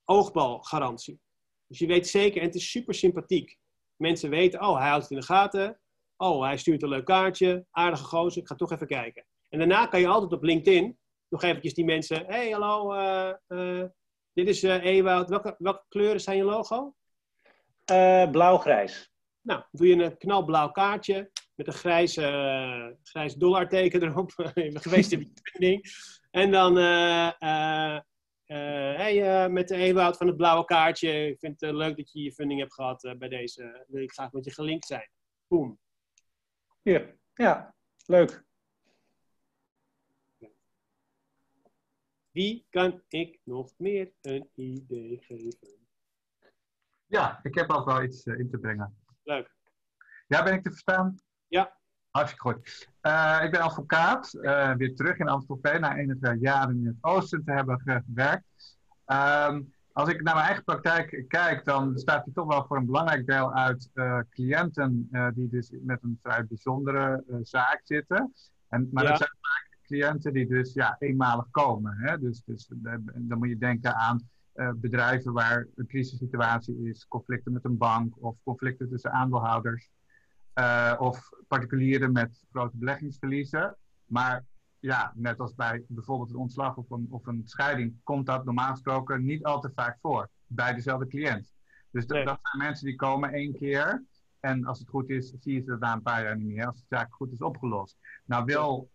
oogbalgarantie. Dus je weet zeker, en het is super sympathiek. Mensen weten, oh, hij houdt het in de gaten. Oh, hij stuurt een leuk kaartje. Aardige gozer, ik ga toch even kijken. En daarna kan je altijd op LinkedIn nog eventjes die mensen... hey, hallo, eh, eh, dit is Ewout. Welke, welke kleuren zijn je logo? Blauw-grijs. Nou, doe je een knalblauw kaartje met een grijs, eh, grijs dollarteken erop. geweest in je funding. En dan, eh, eh, eh, hey, eh, met de Ewout van het blauwe kaartje. Ik vind het leuk dat je je funding hebt gehad eh, bij deze. Wil ik graag met je gelinkt zijn. Boom. Hier. Ja, leuk. Wie kan ik nog meer een idee geven? Ja, ik heb ook wel iets in te brengen. Leuk. Ja, ben ik te verstaan? Ja. Hartstikke goed. Eh, ik ben advocaat, eh, weer terug in Amstelveen na enige jaren in het oosten te hebben gewerkt. Ehm, als ik naar mijn eigen praktijk kijk, dan staat die toch wel voor een belangrijk deel uit eh, cliënten die dus met een vrij bijzondere zaak zitten. En, maar Ja. dat zijn vaak cliënten die dus ja, eenmalig komen. Hè? Dus, dus dan moet je denken aan bedrijven waar een crisissituatie is, conflicten met een bank of conflicten tussen aandeelhouders. Eh, of particulieren met grote beleggingsverliezen. Maar ja, net als bij bijvoorbeeld een ontslag of een, of een scheiding, komt dat normaal gesproken niet al te vaak voor bij dezelfde cliënt. Dus dat, Nee. dat zijn mensen die komen één keer. En als het goed is, zie je ze na een paar jaar niet meer. Als de zaak goed is opgelost. Nou, wil,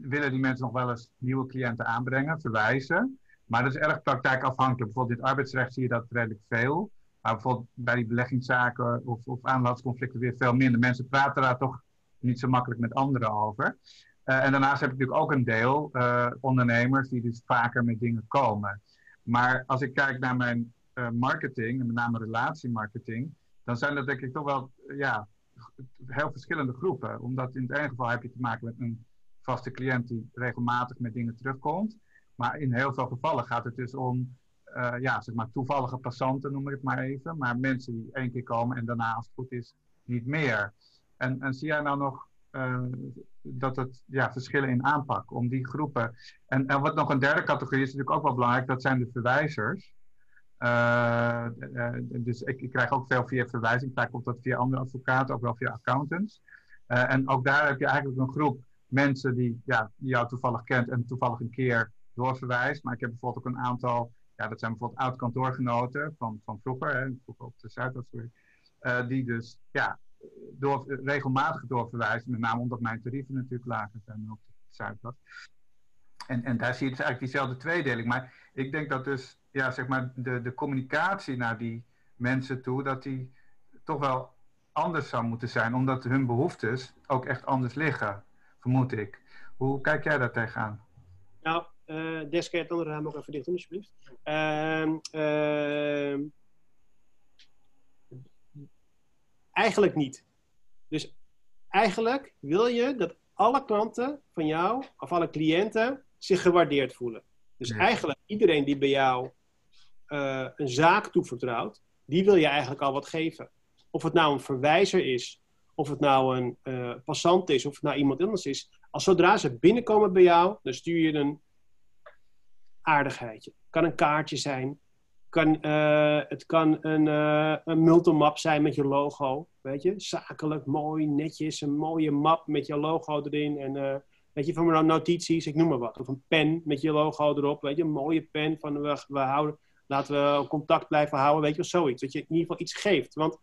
willen die mensen nog wel eens nieuwe cliënten aanbrengen, verwijzen. Maar dat is erg praktijkafhankelijk. Bijvoorbeeld in het arbeidsrecht zie je dat redelijk veel. Maar bijvoorbeeld bij die beleggingszaken of, of weer veel minder. Mensen praten daar toch niet zo makkelijk met anderen over. Eh, en daarnaast heb ik natuurlijk ook een deel eh, ondernemers die dus vaker met dingen komen. Maar als ik kijk naar mijn eh, marketing, en met name relatiemarketing, dan zijn dat denk ik toch wel ja, heel verschillende groepen. Omdat in het ene geval heb je te maken met een vaste cliënt die regelmatig met dingen terugkomt. Maar in heel veel gevallen gaat het dus om eh, ja, zeg maar toevallige passanten, noem ik het maar even. Maar mensen die één keer komen en daarna, als het goed is, niet meer. En, en zie jij nou nog eh, dat het ja, verschillen in aanpak om die groepen. En, en wat nog een derde categorie is natuurlijk ook wel belangrijk, dat zijn de verwijzers. Eh, dus ik, ik krijg ook veel via verwijzing, vaak komt dat via andere advocaten, ook wel via accountants. En ook daar heb je eigenlijk een groep mensen die, ja, die jou toevallig kent en toevallig een keer doorverwijst. Maar ik heb bijvoorbeeld ook een aantal, ja, dat zijn bijvoorbeeld oud-kantoorgenoten van, van vroeger, hè, vroeger op de Zuidas, sorry, eh, die dus ja, door, regelmatig doorverwijzen, met name omdat mijn tarieven natuurlijk lager zijn dan op de Zuidas. En, en daar zie je dus eigenlijk diezelfde tweedeling. Maar ik denk dat dus, ja, zeg maar, de, de communicatie naar die mensen toe, dat die toch wel anders zou moeten zijn, omdat hun behoeftes ook echt anders liggen, vermoed ik. Hoe kijk jij daar tegenaan? Nou, uh, Des, kan je het andere raam nog even dicht doen, alsjeblieft? Ehm, ehm, eigenlijk niet. Dus eigenlijk wil je dat alle klanten van jou, of alle cliënten, zich gewaardeerd voelen. Dus eigenlijk iedereen die bij jou uh, een zaak toevertrouwt, die wil je eigenlijk al wat geven. Of het nou een verwijzer is, of het nou een uh, passant is, of het nou iemand anders is. Als zodra ze binnenkomen bij jou, dan stuur je een aardigheidje. Het kan een kaartje zijn. Kan, uh, het kan een, uh, een multimap zijn met je logo. Weet je, zakelijk, mooi, netjes. Een mooie map met je logo erin. En weet je, van notities, ik noem maar wat. Of een pen met je logo erop. Weet je, een mooie pen van we, we houden, laten we contact blijven houden. Weet je, of zoiets. Dat je in ieder geval iets geeft. Want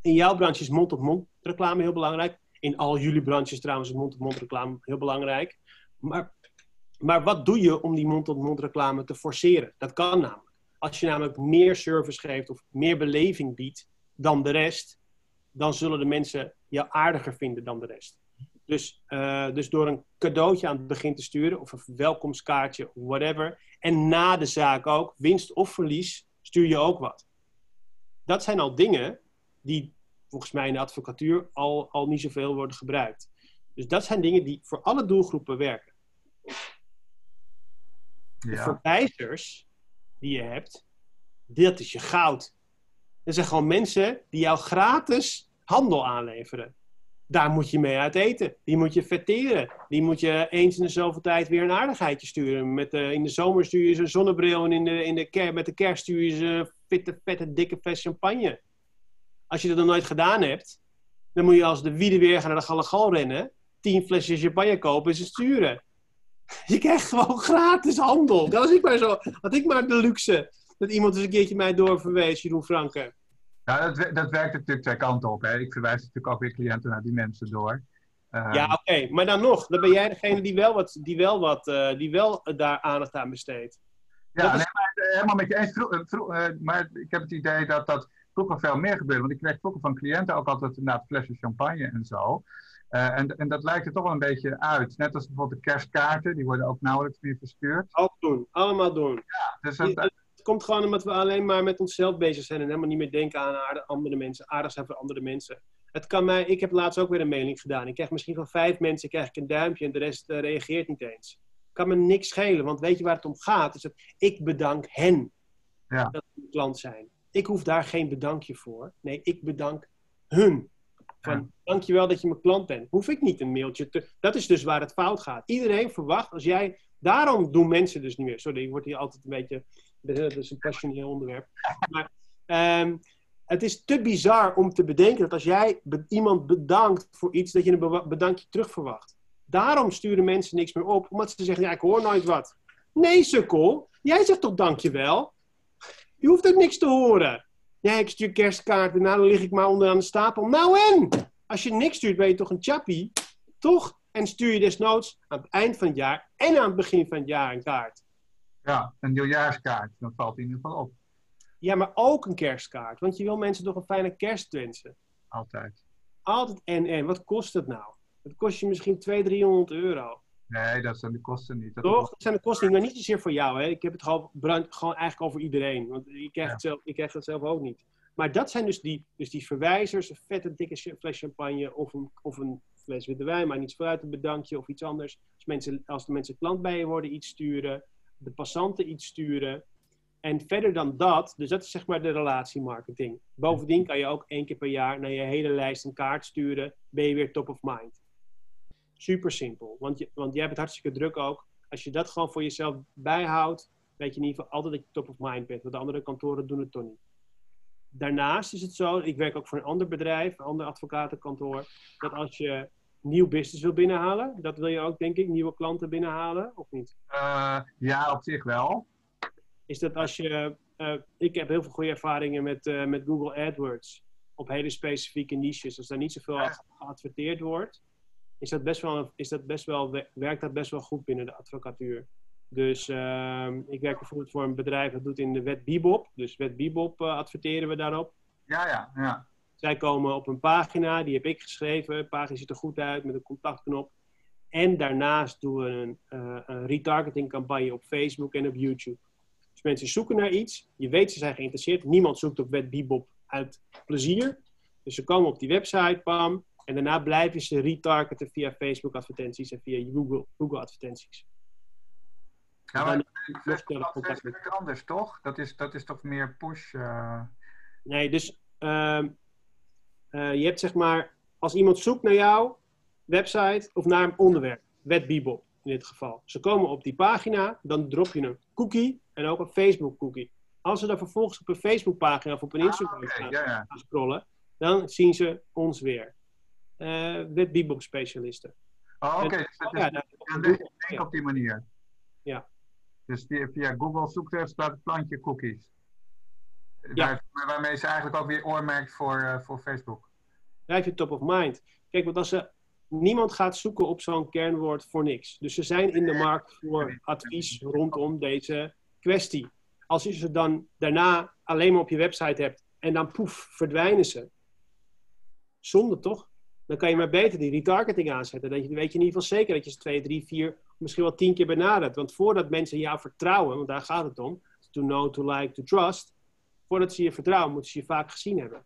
in jouw branche is mond-op-mond reclame heel belangrijk. In al jullie branches trouwens is mond-op-mond reclame heel belangrijk. Maar, maar wat doe je om die mond-op-mond reclame te forceren? Dat kan namelijk. Als je namelijk meer service geeft of meer beleving biedt dan de rest, dan zullen de mensen jou aardiger vinden dan de rest. Dus, uh, dus door een cadeautje aan het begin te sturen, of een welkomstkaartje, whatever. En na de zaak ook, winst of verlies, stuur je ook wat. Dat zijn al dingen die volgens mij in de advocatuur al, al niet zoveel worden gebruikt. Dus dat zijn dingen die voor alle doelgroepen werken. De ja. verwijzers die je hebt, dat is je goud. Dat zijn gewoon mensen die jou gratis handel aanleveren. Daar moet je mee uit eten. Die moet je vetteren. Die moet je eens in de zoveel tijd weer een aardigheidje sturen. Met de, in de zomer stuur je ze een zonnebril en in de, in de, met de kerst stuur je ze een vette, vette, dikke fles champagne. Als je dat nog nooit gedaan hebt, dan moet je als de wiede weer gaan naar de Galagal rennen, tien flesjes champagne kopen en ze sturen. Je krijgt gewoon gratis handel. Dat was ik maar zo. Had ik maar de luxe dat iemand eens een keertje mij doorverwees, Jeroen Franke. Ja, dat, dat werkt natuurlijk twee kanten op. Hè. Ik verwijs natuurlijk ook weer cliënten naar die mensen door. Uh, ja, oké. Maar dan nog, dan ben jij degene die wel, wat, die wel, wat, uh, die wel daar aandacht aan besteedt. Ja, nee, maar, helemaal met je eens. Uh, maar ik heb het idee dat dat vroeger veel meer gebeurde. Want ik kreeg vroeger van cliënten ook altijd inderdaad flesjes champagne en zo. Uh, en, en dat lijkt er toch wel een beetje uit. Net als bijvoorbeeld de kerstkaarten, die worden ook nauwelijks meer verstuurd. Ook doen, allemaal doen. Ja, dus dat, het komt gewoon omdat we alleen maar met onszelf bezig zijn en helemaal niet meer denken aan andere mensen, aardig zijn voor andere mensen. Het kan mij, ik heb laatst ook weer een mailing gedaan. Ik krijg misschien van vijf mensen krijg ik een duimpje en de rest uh, reageert niet eens. Kan me niks schelen, want weet je waar het om gaat? Is dat ik bedank hen ja. dat ze klant zijn. Ik hoef daar geen bedankje voor. Nee, ik bedank hun. Van, ja. dankjewel dat je mijn klant bent. Hoef ik niet een mailtje te... Dat is dus waar het fout gaat. Iedereen verwacht, als jij... Daarom doen mensen dus niet meer. Sorry, ik word hier altijd een beetje... Dat is een passioneel onderwerp. Maar um, het is te bizar om te bedenken dat als jij be iemand bedankt voor iets, dat je een bedankje terug verwacht. Daarom sturen mensen niks meer op, omdat ze zeggen, ja, ik hoor nooit wat. Nee, sukkel. Jij zegt toch dankjewel? Je hoeft ook niks te horen. Ja, ik stuur kerstkaarten. Nou, dan lig ik maar onderaan de stapel. Nou en? Als je niks stuurt, ben je toch een chappie? Toch? En stuur je desnoods aan het eind van het jaar en aan het begin van het jaar een kaart. Ja, een nieuwjaarskaart. Dan valt in ieder geval op. Ja, maar ook een kerstkaart. Want je wil mensen toch een fijne kerst wensen. Altijd. Altijd en en. Wat kost het nou? Het kost je misschien 200, 300 euro. Nee, dat zijn de kosten niet. Dat Toch? Dat zijn de kosten niet, maar niet zozeer voor jou. Hè? Ik heb het gewoon, gewoon eigenlijk over iedereen. Want ik krijg, ja. het zelf, ik krijg het zelf ook niet. Maar dat zijn dus die, dus die verwijzers, een vette dikke fles champagne of een, of een fles witte wijn, maar niets vooruit, een bedankje of iets anders. Als, mensen, als de mensen klant bij je worden, iets sturen. De passanten iets sturen. En verder dan dat, dus dat is zeg maar de relatiemarketing. Bovendien kan je ook één keer per jaar naar je hele lijst een kaart sturen. Ben je weer top of mind. Super simpel. Want, je, want jij hebt het hartstikke druk ook. Als je dat gewoon voor jezelf bijhoudt, weet je in ieder geval altijd dat je top of mind bent. Want de andere kantoren doen het toch niet. Daarnaast is het zo, ik werk ook voor een ander bedrijf, een ander advocatenkantoor, dat als je nieuw business wil binnenhalen. Dat wil je ook, denk ik, nieuwe klanten binnenhalen, of niet? Eh, ja, op zich wel. Is dat als je... eh, ik heb heel veel goede ervaringen met, eh, met Google AdWords. Op hele specifieke niches. Als daar niet zoveel Ja. geadverteerd wordt, is dat best wel, is dat best wel, werkt dat best wel goed binnen de advocatuur. Dus ehm, ik werk bijvoorbeeld voor een bedrijf dat doet in de wet Bibop. Dus wet Bibop eh, adverteren we daarop. Ja, ja, ja. Zij komen op een pagina, die heb ik geschreven. De pagina ziet er goed uit met een contactknop. En daarnaast doen we een, eh, een retargeting campagne op Facebook en op YouTube. Dus mensen zoeken naar iets. Je weet ze zijn geïnteresseerd. Niemand zoekt op wet Bibop uit plezier. Dus ze komen op die website, pam. En daarna blijven ze retargeten via Facebook advertenties en via Google, Google advertenties. Ja, maar Dan- Facebook is weer anders, toch? Dat is, dat is toch meer push. eh, Nee, dus ehm, eh, je hebt zeg maar, als iemand zoekt naar jouw website of naar een onderwerp, wet Bibop in dit geval. Ze komen op die pagina, dan drop je een cookie en ook een Facebook cookie. Als ze dan vervolgens op een Facebook pagina of op een Instagram gaan, ja, ja. gaan scrollen, dan zien ze ons weer. Eh wet Bibop specialisten. Oh, oké. En- dus oh ja, daar- ja, denk, op die manier. Ja. Dus via, via Google zoekt staat het plantje cookies. Ja. Daar, waarmee ze eigenlijk ook weer oormerkt voor, eh, voor Facebook. Blijf je top of mind. Kijk, want als ze, niemand gaat zoeken op zo'n kernwoord voor niks. Dus ze zijn in de markt voor advies rondom deze kwestie. Als je ze dan daarna alleen maar op je website hebt en dan poef, verdwijnen ze. Zonde toch? Dan kan je maar beter die retargeting aanzetten. Dan weet je in ieder geval zeker dat je ze twee, drie, vier, misschien wel tien keer benadert. Want voordat mensen jou vertrouwen, want daar gaat het om, to know, to like, to trust. Voordat ze je vertrouwen, moeten ze je vaak gezien hebben.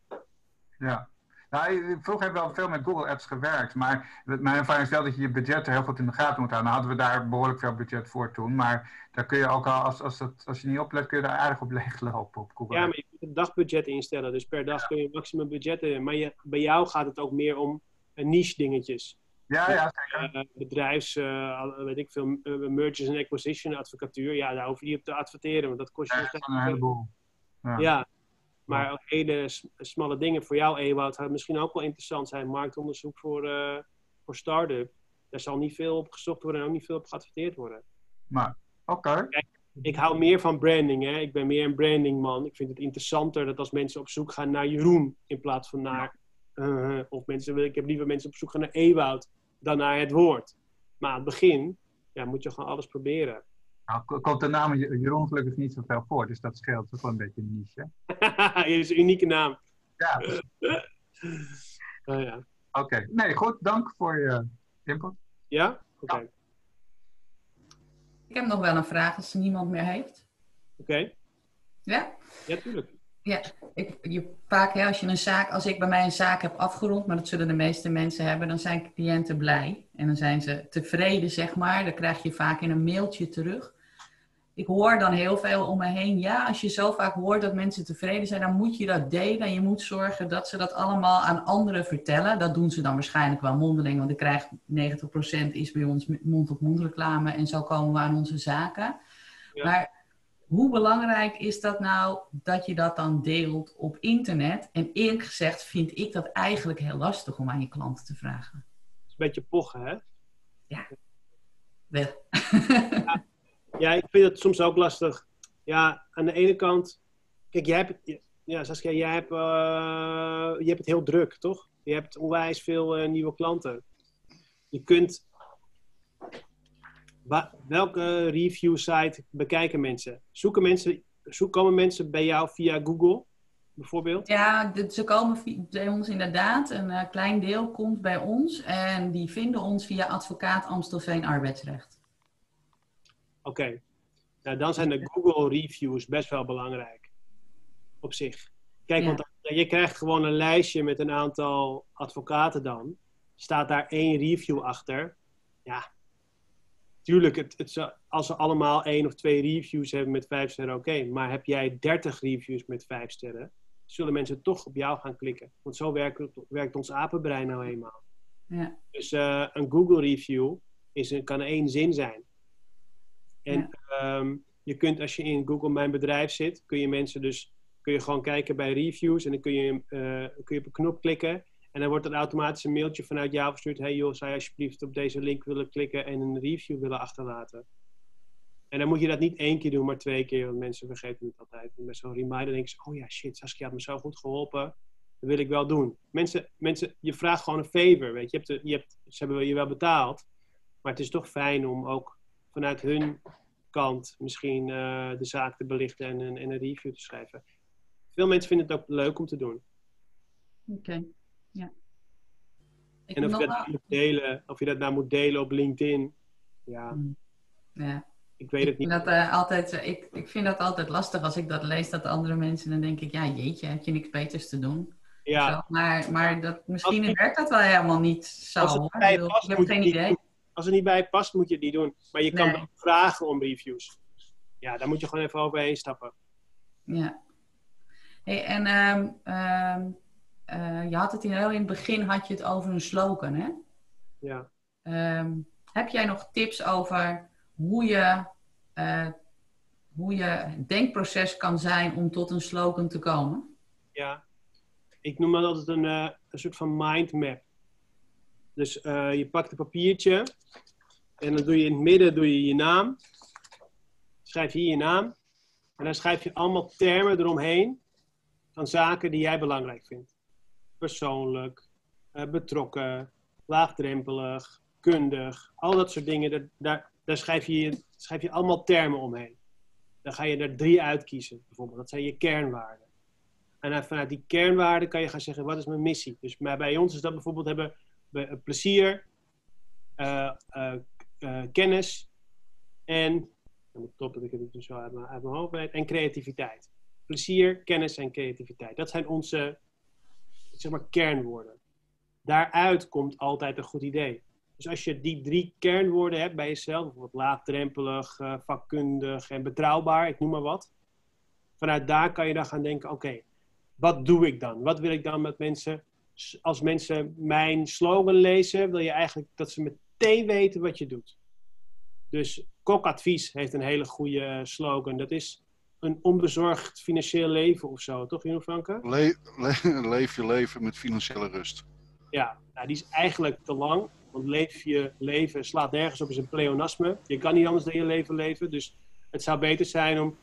Ja. Nou, vroeger heb ik wel veel met Google Apps gewerkt, maar mijn ervaring is wel dat je je budget er heel goed in de gaten moet houden. Nou hadden we daar behoorlijk veel budget voor toen, maar daar kun je ook al, als, als, dat, als je niet oplet, kun je daar aardig op leeglopen op Google Ja, maar je kunt een dagbudget instellen. Dus per dag kun je maximum budget in. Maar je, bij jou gaat het ook meer om niche dingetjes. Ja, ja, zeker. Eh, bedrijfs, eh, weet ik veel, eh, mergers and acquisition advocatuur. Ja, daar hoef je niet op te adverteren, want dat kost je Ja, een heleboel. Ja. Ja, maar ook hele smalle dingen voor jou, Ewout, zou misschien ook wel interessant zijn. Marktonderzoek voor, eh voor start-up. Daar zal niet veel op gezocht worden en ook niet veel op geadverteerd worden. Maar, oké. Ik hou meer van branding, hè. Ik ben meer een brandingman. Ik vind het interessanter dat als mensen op zoek gaan naar Jeroen in plaats van naar... eh, of mensen, ik heb liever mensen op zoek gaan naar Ewout dan naar het woord. Maar aan het begin ja, moet je gewoon alles proberen. Nou, komt de naam Je- Jeroen gelukkig niet zoveel voor, dus dat scheelt ook wel een beetje een niche. Je is een unieke naam. Ja, Oh, ja. oké. Nee, goed. Dank voor je input. Ja? Oké. Ik heb nog wel een vraag als er niemand meer heeft. Oké. Ja? Ja, tuurlijk. Ja, ik, je, vaak hè, als, je een zaak, als ik bij mij een zaak heb afgerond, maar dat zullen de meeste mensen hebben, dan zijn cliënten blij. En dan zijn ze tevreden, zeg maar. Dan krijg je vaak in een mailtje terug. Ik hoor dan heel veel om me heen. Ja, als je zo vaak hoort dat mensen tevreden zijn, dan moet je dat delen. En je moet zorgen dat ze dat allemaal aan anderen vertellen. Dat doen ze dan waarschijnlijk wel mondeling, want ik krijg 90% is bij ons mond-op-mond reclame. En zo komen we aan onze zaken. Ja. Maar hoe belangrijk is dat nou dat je dat dan deelt op internet? En eerlijk gezegd vind ik dat eigenlijk heel lastig om aan je klanten te vragen. Het is een beetje pochen, hè? Wel. Ja, ik vind het soms ook lastig. Ja, aan de ene kant... Kijk, jij hebt... Ja, Saskia, jij hebt, eh, je hebt het heel druk, toch? Je hebt onwijs veel eh, nieuwe klanten. Je kunt... Wa- welke review site bekijken mensen? Zoeken mensen... Zoek, komen mensen bij jou via Google, bijvoorbeeld? Ja, ze komen bij ons inderdaad. Een eh, klein deel komt bij ons. En die vinden ons via advocaat Amstelveen Arbeidsrecht. Oké. Nou, dan zijn de Google reviews best wel belangrijk. Op zich. Kijk, Ja. want je krijgt gewoon een lijstje met een aantal advocaten dan. Staat daar één review achter. Ja. Tuurlijk, het, als ze allemaal één of twee reviews hebben met vijf sterren, oké. Maar heb jij dertig reviews met vijf sterren, zullen mensen toch op jou gaan klikken. Want zo werkt, werkt ons apenbrein nou eenmaal. Ja. Dus eh, een Google review is, kan één zin zijn. En ehm, je kunt als je in Google Mijn Bedrijf zit, kun je mensen dus kun je gewoon kijken bij reviews en dan kun je, eh, kun je op een knop klikken En dan wordt er automatisch een mailtje vanuit jou verstuurd. Hey joh, zou je alsjeblieft op deze link willen klikken en een review willen achterlaten? En dan moet je dat niet één keer doen, maar twee keer. Want mensen vergeten het altijd. En met zo'n reminder denken ze, oh ja, shit, Saskia had me zo goed geholpen. Dat wil ik wel doen. Mensen, mensen je vraagt gewoon een favor, weet je. je, hebt je hebt, ze hebben je wel betaald. Maar het is toch fijn om ook vanuit hun kant misschien uh, de zaak te belichten en een, en een review te schrijven. Veel mensen vinden het ook leuk om te doen. Oké. Ja. Ik en of je, dat nou moet delen, of je dat nou moet delen op LinkedIn, ja. Hmm. ja. Ik weet het niet. Dat, uh, altijd, ik, ik vind dat altijd lastig als ik dat lees, dat andere mensen, dan denk ik, ja jeetje, heb je niks beters te doen. Ja. Zo, maar, maar dat, misschien het, werkt dat wel helemaal niet zo. Als het bij past, ik heb geen idee. Als het niet bij past, moet je het niet doen. Maar je kan nee. vragen om reviews. Ja, daar moet je gewoon even overheen stappen. Ja. Hey, en um, um, uh, je had het in, heel in het begin had je het over een slogan, hè? Ja. Um, heb jij nog tips over hoe je, uh, hoe je denkproces kan zijn om tot een slogan te komen? Ja, ik noem dat altijd een, uh, een soort van mindmap. Dus je pakt een papiertje en dan doe je in het midden doe je, je naam. Schrijf hier je naam. En dan schrijf je allemaal termen eromheen van zaken die jij belangrijk vindt. Persoonlijk, uh, betrokken, laagdrempelig, kundig, al dat soort dingen. Daar, daar, schrijf, je, je allemaal termen omheen. Dan ga je er drie uitkiezen, bijvoorbeeld. Dat zijn je kernwaarden. En vanuit die kernwaarden kan je gaan zeggen, wat is mijn missie? Dus bij ons is dat bijvoorbeeld hebben we plezier, uh, uh, kennis en, top dat ik het dus wel uit mijn, hoofd en creativiteit. Plezier, kennis en creativiteit. Dat zijn onze, zeg maar, kernwoorden. Daaruit komt altijd een goed idee. Dus als je die drie kernwoorden hebt bij jezelf, bijvoorbeeld laagdrempelig, vakkundig en betrouwbaar, ik noem maar wat. Vanuit daar kan je dan gaan denken, oké, wat doe ik dan? Wat wil ik dan met mensen? Als mensen mijn slogan lezen, wil je eigenlijk dat ze meteen weten wat je doet. Dus Kokadvies heeft een hele goede slogan. Dat is een onbezorgd financieel leven of zo, toch, Jeroen Franke? Le le leef je leven met financiële rust. Ja, nou, die is eigenlijk te lang. Want leef je leven slaat nergens op, is een pleonasme. Je kan niet anders dan je leven leven. Dus het zou beter zijn om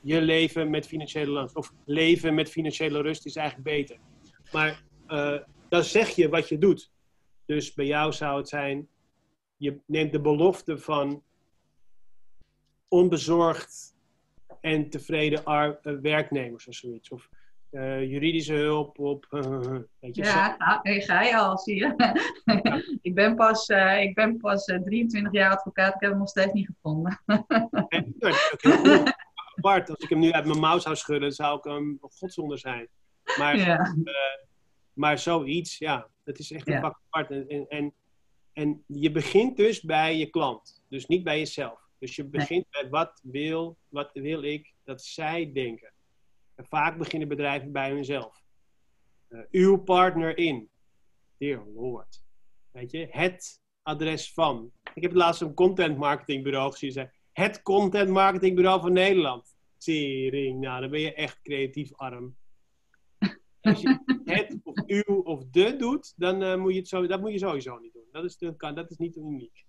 je leven met financiële rust. Of leven met financiële rust is eigenlijk beter. Maar uh, dan zeg je wat je doet. Dus bij jou zou het zijn, je neemt de belofte van onbezorgd en tevreden werknemers of zoiets. Of uh, juridische hulp op. Uh, weet je, ja, nou, ga je al, zie je. Ja. ik ben pas, uh, ik ben pas 23 jaar advocaat, ik heb hem nog steeds niet gevonden. en, heel apart. Als ik hem nu uit mijn mouw zou schudden, zou ik hem godzonde zijn. Maar, ja. maar zoiets, ja, het is echt een pak apart. En, en, en je begint dus bij je klant, dus niet bij jezelf. Dus je begint nee. bij wat wil, wat wil ik dat zij denken. En vaak beginnen bedrijven bij hunzelf. Uh, uw partner in. Dear Lord. Weet je, het adres van. Ik heb laatst een content marketingbureau gezien. Zei, het content marketingbureau van Nederland. Tering, nou dan ben je echt creatief arm. Als je het of uw of de doet, dan uh, moet je het zo, dat moet je sowieso niet doen. Dat is, dat kan, dat is niet uniek.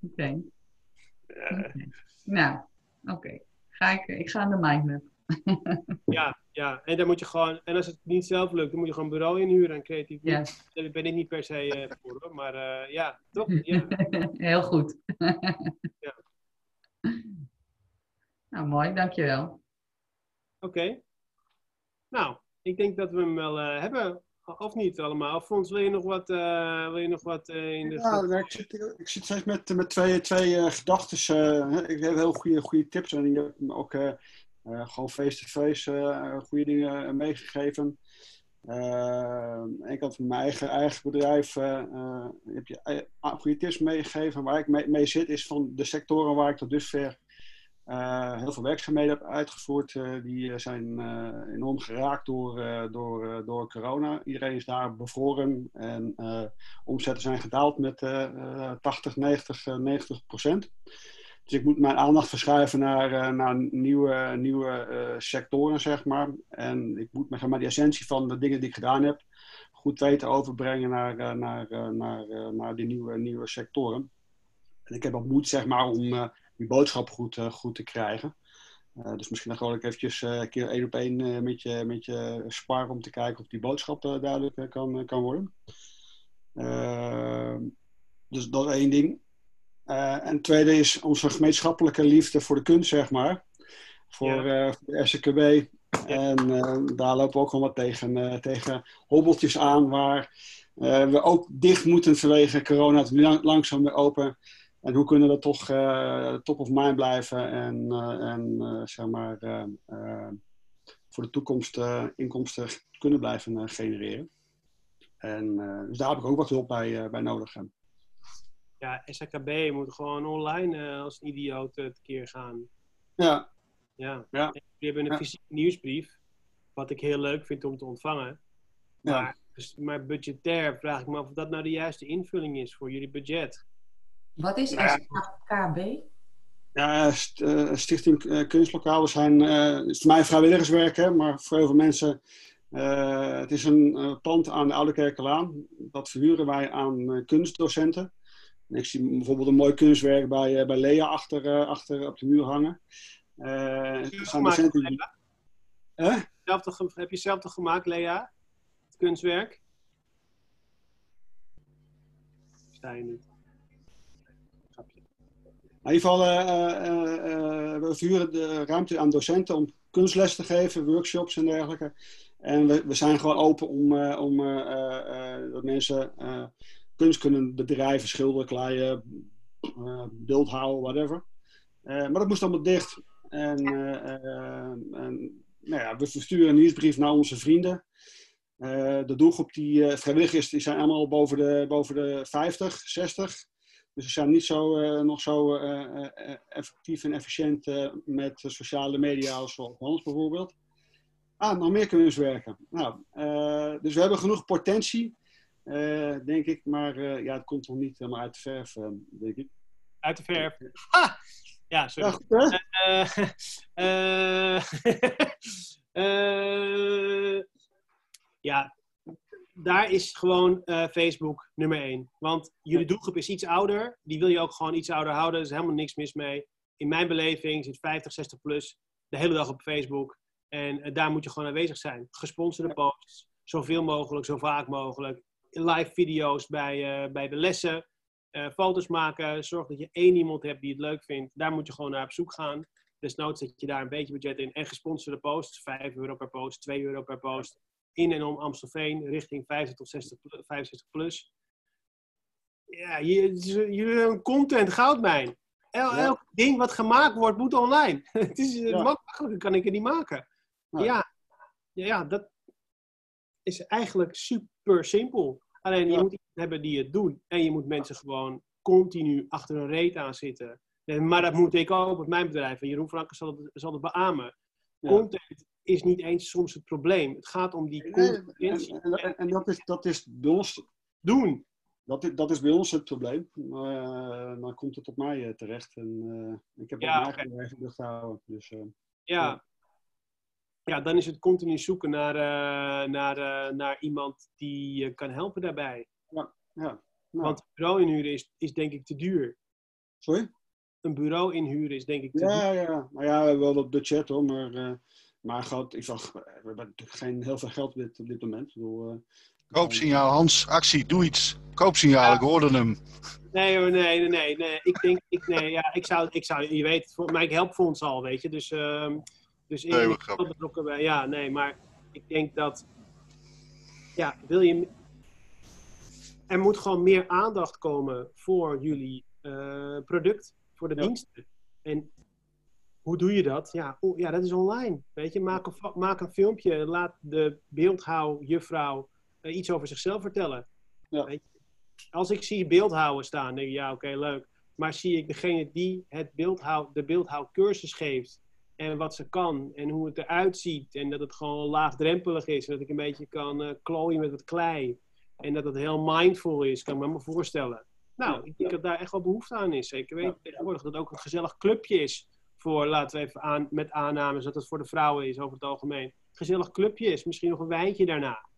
Oké. Okay. Okay. Nou, oké. Okay. Ga ik, ik ga aan de mindmap. ja, ja, en dan moet je gewoon, en als het niet zelf lukt, dan moet je gewoon een bureau inhuren en creatief. Yes. Daar ben ik niet per se uh, voor, hoor. maar uh, ja, toch? Ja. Heel goed. ja. Nou, mooi, dankjewel. Oké. Okay. Nou, ik denk dat we hem wel uh, hebben. Of niet allemaal? Fons, wil je nog wat, uh, wil je nog wat uh, in de... Ja, nou, ik, zit, ik zit steeds met, met twee, twee uh, gedachten. ik heb heel goede, goede tips en je hebt me ook gewoon face-to-face -face, goede dingen meegegeven. ik had mijn eigen, eigen bedrijf heb je goede tips meegegeven. Waar ik mee, mee, zit is van de sectoren waar ik tot dusver uh, heel veel werkzaamheden heb uitgevoerd. Uh, die zijn uh, enorm geraakt door, door, door corona. Iedereen is daar bevroren en omzetten zijn gedaald met 80, 90, 90 procent. Dus ik moet mijn aandacht verschuiven naar, naar nieuwe, nieuwe sectoren, zeg maar. En ik moet zeg maar, essentie van de dingen die ik gedaan heb, goed weten overbrengen naar, eh, naar, eh, naar, eh, naar die nieuwe, nieuwe sectoren. En ik heb ook moed, zeg maar, om die boodschap goed, eh, goed te krijgen. Eh, dus misschien dan gewoon eventjes eh, een keer één op één met, je, met je spar om te kijken of die boodschap duidelijk kan, kan worden. Ehm, dus dat is één ding. En het tweede is onze gemeenschappelijke liefde voor de kunst, zeg maar. Voor, voor de SCKB. En daar lopen we ook gewoon wat tegen, tegen hobbeltjes aan waar we ook dicht moeten vanwege corona. Het is nu lang- langzaam weer open. En hoe kunnen we toch eh, top of mind blijven en, eh, en eh, zeg maar voor de toekomst inkomsten kunnen blijven genereren. En dus daar heb ik ook wat hulp bij, bij nodig. Ja, SHKB moet gewoon online als een idioot tekeer gaan. Ja, Ja. Ja. We hebben een Ja. fysieke nieuwsbrief, wat ik heel leuk vind om te ontvangen. Ja. Maar, dus, maar budgetair vraag ik me af of dat nou de juiste invulling is voor jullie budget. Wat is Ja. SKB? Ja, eh, Stichting eh, Kunstlokaal, we zijn, eh, het is voor mij vrijwilligerswerk, hè, maar voor heel veel mensen, eh, het is een eh, pand aan de Oude Kerkelaan. Dat verhuren wij aan eh, kunstdocenten. En ik zie bijvoorbeeld een mooi kunstwerk bij, eh, bij Lea achter, eh, achter op de muur hangen. Docenten die... Toch, heb je zelf toch gemaakt, Lea? Het kunstwerk? Sta je niet. Grapje. In ieder geval, eh, eh, eh, we verhuren de ruimte aan docenten om kunstles te geven, workshops en dergelijke. En we, we zijn gewoon open om, om dat mensen kunst kunnen bedrijven, schilderen, kleien, beeldhouden, whatever. Maar dat moest allemaal dicht. En, en nou ja, we versturen een nieuwsbrief naar onze vrienden. De doelgroep die eh, vrijwillig is, die zijn allemaal boven de, boven de 50, 60. Dus ze zijn niet zo, eh, nog zo eh, eh, effectief en efficiënt met sociale media als ons bijvoorbeeld. Ah, nog meer kunstwerken. Nou, eh, dus we hebben genoeg potentie, denk ik. Maar ja, het komt nog niet helemaal uit de verf, denk ik. Uit de verf. Ha! Ja, sorry. Ja, goed, ja, daar is gewoon eh, Facebook nummer één. Want jullie doelgroep is iets ouder. Die wil je ook gewoon iets ouder houden. Er is helemaal niks mis mee. In mijn beleving zit 50, 60 plus de hele dag op Facebook. En eh, daar moet je gewoon aanwezig zijn. Gesponsorde posts. Zoveel mogelijk, zo vaak mogelijk. Live video's bij, eh, bij de lessen. Foto's maken. Zorg dat je één iemand hebt die het leuk vindt. Daar moet je gewoon naar op zoek gaan. Desnoods zet je daar een beetje budget in. En gesponsorde posts. 5 euro per post, 2 euro per post. In en om Amstelveen, richting 50 tot 60, pl- 65 plus. Ja, je- jullie hebben een content goudmijn. El, Ja. Elk ding wat gemaakt wordt, moet online. het is eh, Ja. makkelijker kan ik het niet maken. Ja. Ja, ja, dat is eigenlijk super simpel. Alleen je moet iemand hebben die het doen. En je moet mensen gewoon continu achter een reet aan zitten. En- Maar dat moet ik ook met mijn bedrijf. En Jeroen Franken zal het, zal het beamen. Content is niet eens soms het probleem. Het gaat om die Nee, en, en, en dat, is, dat is bij ons Doen. Dat is, dat is bij ons het probleem. Eh, dan komt het op mij eh, terecht. En, eh, ik heb Ja, oké. mijn eigen lucht houden. Dus, eh, Ja. Ja, dan is het continu zoeken naar, naar, naar iemand die je kan helpen daarbij. ja. Nou, Want een bureau inhuren is, is denk ik te duur. sorry? Een bureau inhuren is denk ik te duur. Ja, ja. Nou ja, we hebben wel budget hoor. Maar, maar goed, ik zag, we hebben natuurlijk geen heel veel geld op dit, op dit moment. Ik bedoel, eh, Koopsignaal, Hans, actie, doe iets. Koopsignaal, ik hoorde hem. Nee hoor, nee, nee, nee, nee. Ik denk, ik, nee, ja, ik zou, ik zou, je weet, voor mij helpt voor ons al, weet je. Dus, ehm dus ik Nee, ben grappig. wel betrokken bij, ja, nee, maar ik denk dat, ja, wil je, er moet gewoon meer aandacht komen voor jullie eh, product, voor de Ja. diensten. En hoe doe je dat? Ja, ja dat is online. Weet je, maak een, maak een filmpje, laat de beeldhouw juffrouw eh, iets over zichzelf vertellen. Ja. Weet je? Als ik zie beeldhouwen staan, denk ik, ja, oké, leuk. Maar zie ik degene die het beeldhouw, de beeldhouwcursus geeft en wat ze kan en hoe het eruit ziet en dat het gewoon laagdrempelig is en dat ik een beetje kan eh, klooien met wat klei en dat het heel mindful is, kan ik me maar voorstellen. Nou, ik denk dat daar echt wel behoefte aan is. Zeker weten tegenwoordig dat het ook een gezellig clubje is voor, laten we even aan, met aannames dat het voor de vrouwen is over het algemeen. Gezellig clubje is, misschien nog een wijntje daarna.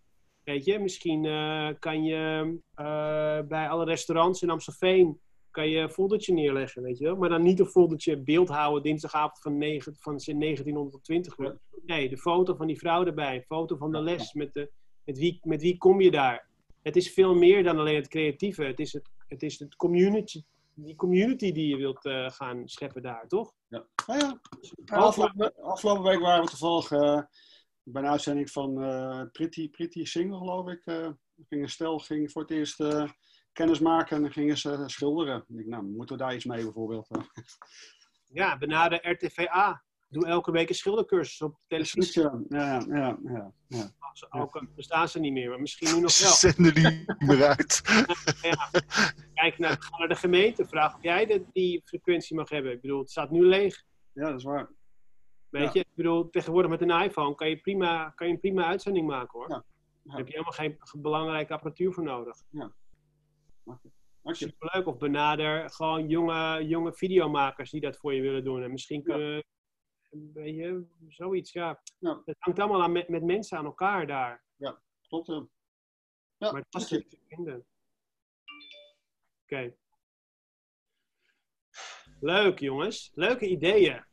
Weet je, misschien eh, kan je eh, bij alle restaurants in Amstelveen kan je een foldertje neerleggen, weet je wel. Maar dan niet een foldertje beeldhouden dinsdagavond van, 9, van 1900 tot 20 uur. Nee, de foto van die vrouw erbij, foto van de les, met, de, met, wie, met wie kom je daar. Het is veel meer dan alleen het creatieve. Het is het, het, is het community, die community die je wilt eh, gaan scheppen daar, toch? Ja. Nou ja, afgelopen, afgelopen week waren we toevallig eh, bij een uitzending van eh Pretty, Pretty Single, geloof ik. eh ging een stel ging voor het eerst kennis maken en dan gingen ze schilderen. Ik denk, nou, moeten we daar iets mee bijvoorbeeld? Ja, benader RTVA. Doe elke week een schildercursus op televisie. Ja, ja, ja, ja, ja. Ze- Ook bestaan ze niet meer, maar misschien nu nog wel. zenden niet meer uit. Ja. Kijk naar, ga naar de gemeente, vraag of jij de, die frequentie mag hebben. Ik bedoel, het staat nu leeg. Ja, dat is waar. Weet Ja. je, ik bedoel, tegenwoordig met een iPhone kan je, prima, kan je een prima uitzending maken hoor. Ja. Daar heb je helemaal geen ge- belangrijke apparatuur voor nodig. Dank je. Superleuk. Of benader gewoon jonge, jonge videomakers die dat voor je willen doen. En misschien kunnen, weet je, zoiets, ja. Ja. Het hangt allemaal aan met, met mensen aan elkaar daar. Klopt. ja. Ja, maar het is je. te vinden. Oké. Leuk jongens. Leuke ideeën.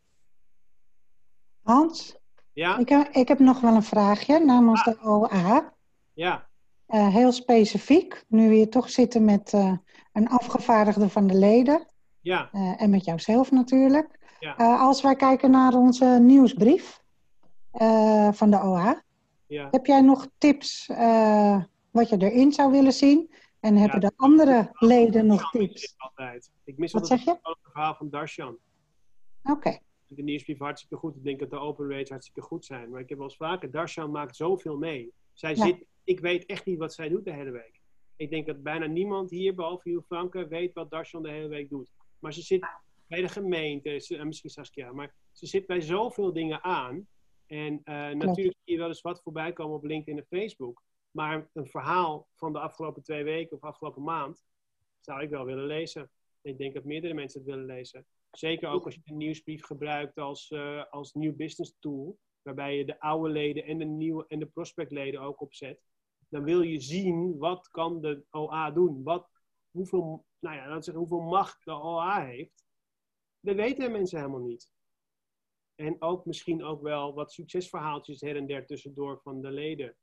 Hans, Ja? ik, heb- ik heb nog wel een vraagje namens de OA. Ja. Eh, heel specifiek, nu we hier toch zitten met eh, een afgevaardigde van de leden Ja. eh, en met jouzelf natuurlijk. Ja. Eh, als wij kijken naar onze nieuwsbrief eh, van de OA, Ja. heb jij nog tips eh, wat je erin zou willen zien? En hebben de andere leden nog tips? Altijd. Ik mis Wat altijd zeg je? het verhaal van Darshan. Oké, De nieuwsbrief hartstikke goed. Ik denk dat de open rates hartstikke goed zijn. Maar ik heb wel eens vaker, Darshan maakt zoveel mee. Zij zit, ik weet echt niet wat zij doet de hele week. Ik denk dat bijna niemand hier, behalve Hugh Franke, weet wat Darshan de hele week doet. Maar ze zit bij de gemeente, en misschien Saskia, maar ze zit bij zoveel dingen aan. En eh, natuurlijk zie je wel eens wat voorbij komen op LinkedIn en Facebook. Maar een verhaal van de afgelopen twee weken of afgelopen maand zou ik wel willen lezen. Ik denk dat meerdere mensen het willen lezen. Zeker ook als je de nieuwsbrief gebruikt als, eh, als nieuw business tool, waarbij je de oude leden en de nieuwe en de prospectleden ook opzet. Dan wil je zien wat kan de OA doen. Wat, hoeveel, nou ja, laten we zeggen, hoeveel macht de OA heeft. Dat weten mensen helemaal niet. En ook misschien ook wel wat succesverhaaltjes her en der tussendoor van de leden.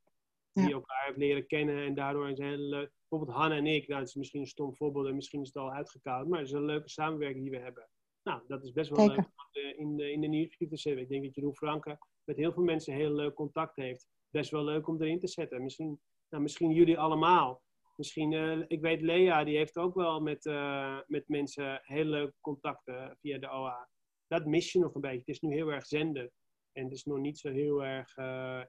Die Ja. elkaar hebben leren kennen en daardoor is een hele leuk. Bijvoorbeeld Han en ik, nou, dat is misschien een stom voorbeeld en misschien is het al uitgekoud, maar het is een leuke samenwerking die we hebben. Nou, dat is best wel Zeker. leuk om de- in de, in de nieuwsbrief te zetten. Ik denk dat Jeroen Franke met heel veel mensen heel leuk contact heeft. Best wel leuk om erin te zetten. Misschien, nou, misschien jullie allemaal. Misschien, eh, ik weet Lea, die heeft ook wel met, eh, met mensen heel leuk contacten via de OA. Dat mis je nog een beetje. Het is nu heel erg zenden. En het is nog niet zo heel erg eh,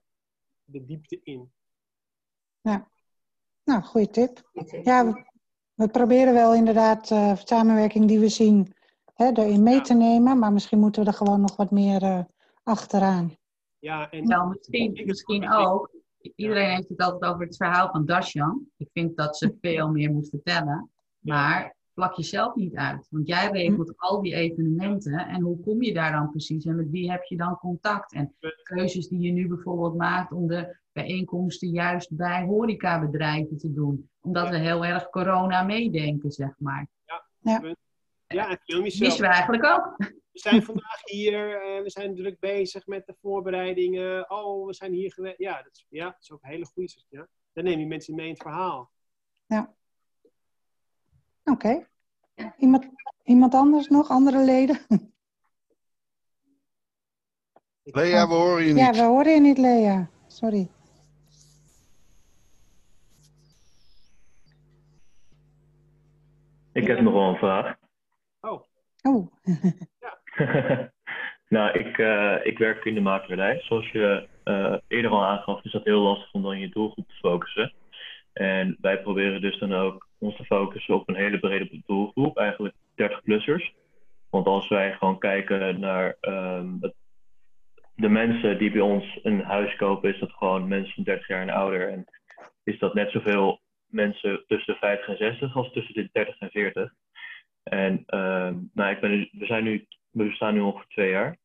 de diepte in. nou, goede tip. Ja, we, we proberen wel inderdaad eh samenwerking die we zien hè, erin mee Ja. te nemen, maar misschien moeten we er gewoon nog wat meer eh, achteraan. Ja, en Wel, misschien, misschien ook. Iedereen heeft het altijd over het verhaal van Darshan. Ik vind dat ze veel meer moet vertellen. Maar plak jezelf niet uit. Want jij regelt al die evenementen. En hoe kom je daar dan precies? En met wie heb je dan contact? En keuzes die je nu bijvoorbeeld maakt om de bijeenkomsten juist bij horecabedrijven te doen. Omdat we heel erg corona meedenken, zeg maar. ja, en film jezelf. Missen we eigenlijk ook. We zijn vandaag hier, eh, we zijn druk bezig met de voorbereidingen. Oh, we zijn hier geweest. Ja, dat is, ja, dat is ook een hele goede. Ja. Dan neem je mensen mee in het verhaal. Oké. Iemand, iemand anders nog? Andere leden? Lea, we horen je Ja, niet. we horen je niet, Lea. Sorry. Ik heb nog wel een vraag. Oh, Oh, nou, ik, eh, ik werk in de makelaardij. Zoals je eh, eerder al aangaf, is dat heel lastig om dan je doelgroep te focussen. En wij proberen dus dan ook ons te focussen op een hele brede doelgroep, eigenlijk 30-plussers. Want als wij gewoon kijken naar ehm, de mensen die bij ons een huis kopen, is dat gewoon mensen van 30 jaar en ouder. En is dat net zoveel mensen tussen de 50 en 60 als tussen de 30 en 40. En ehm, nou, ik ben we, zijn nu, we bestaan nu ongeveer twee jaar.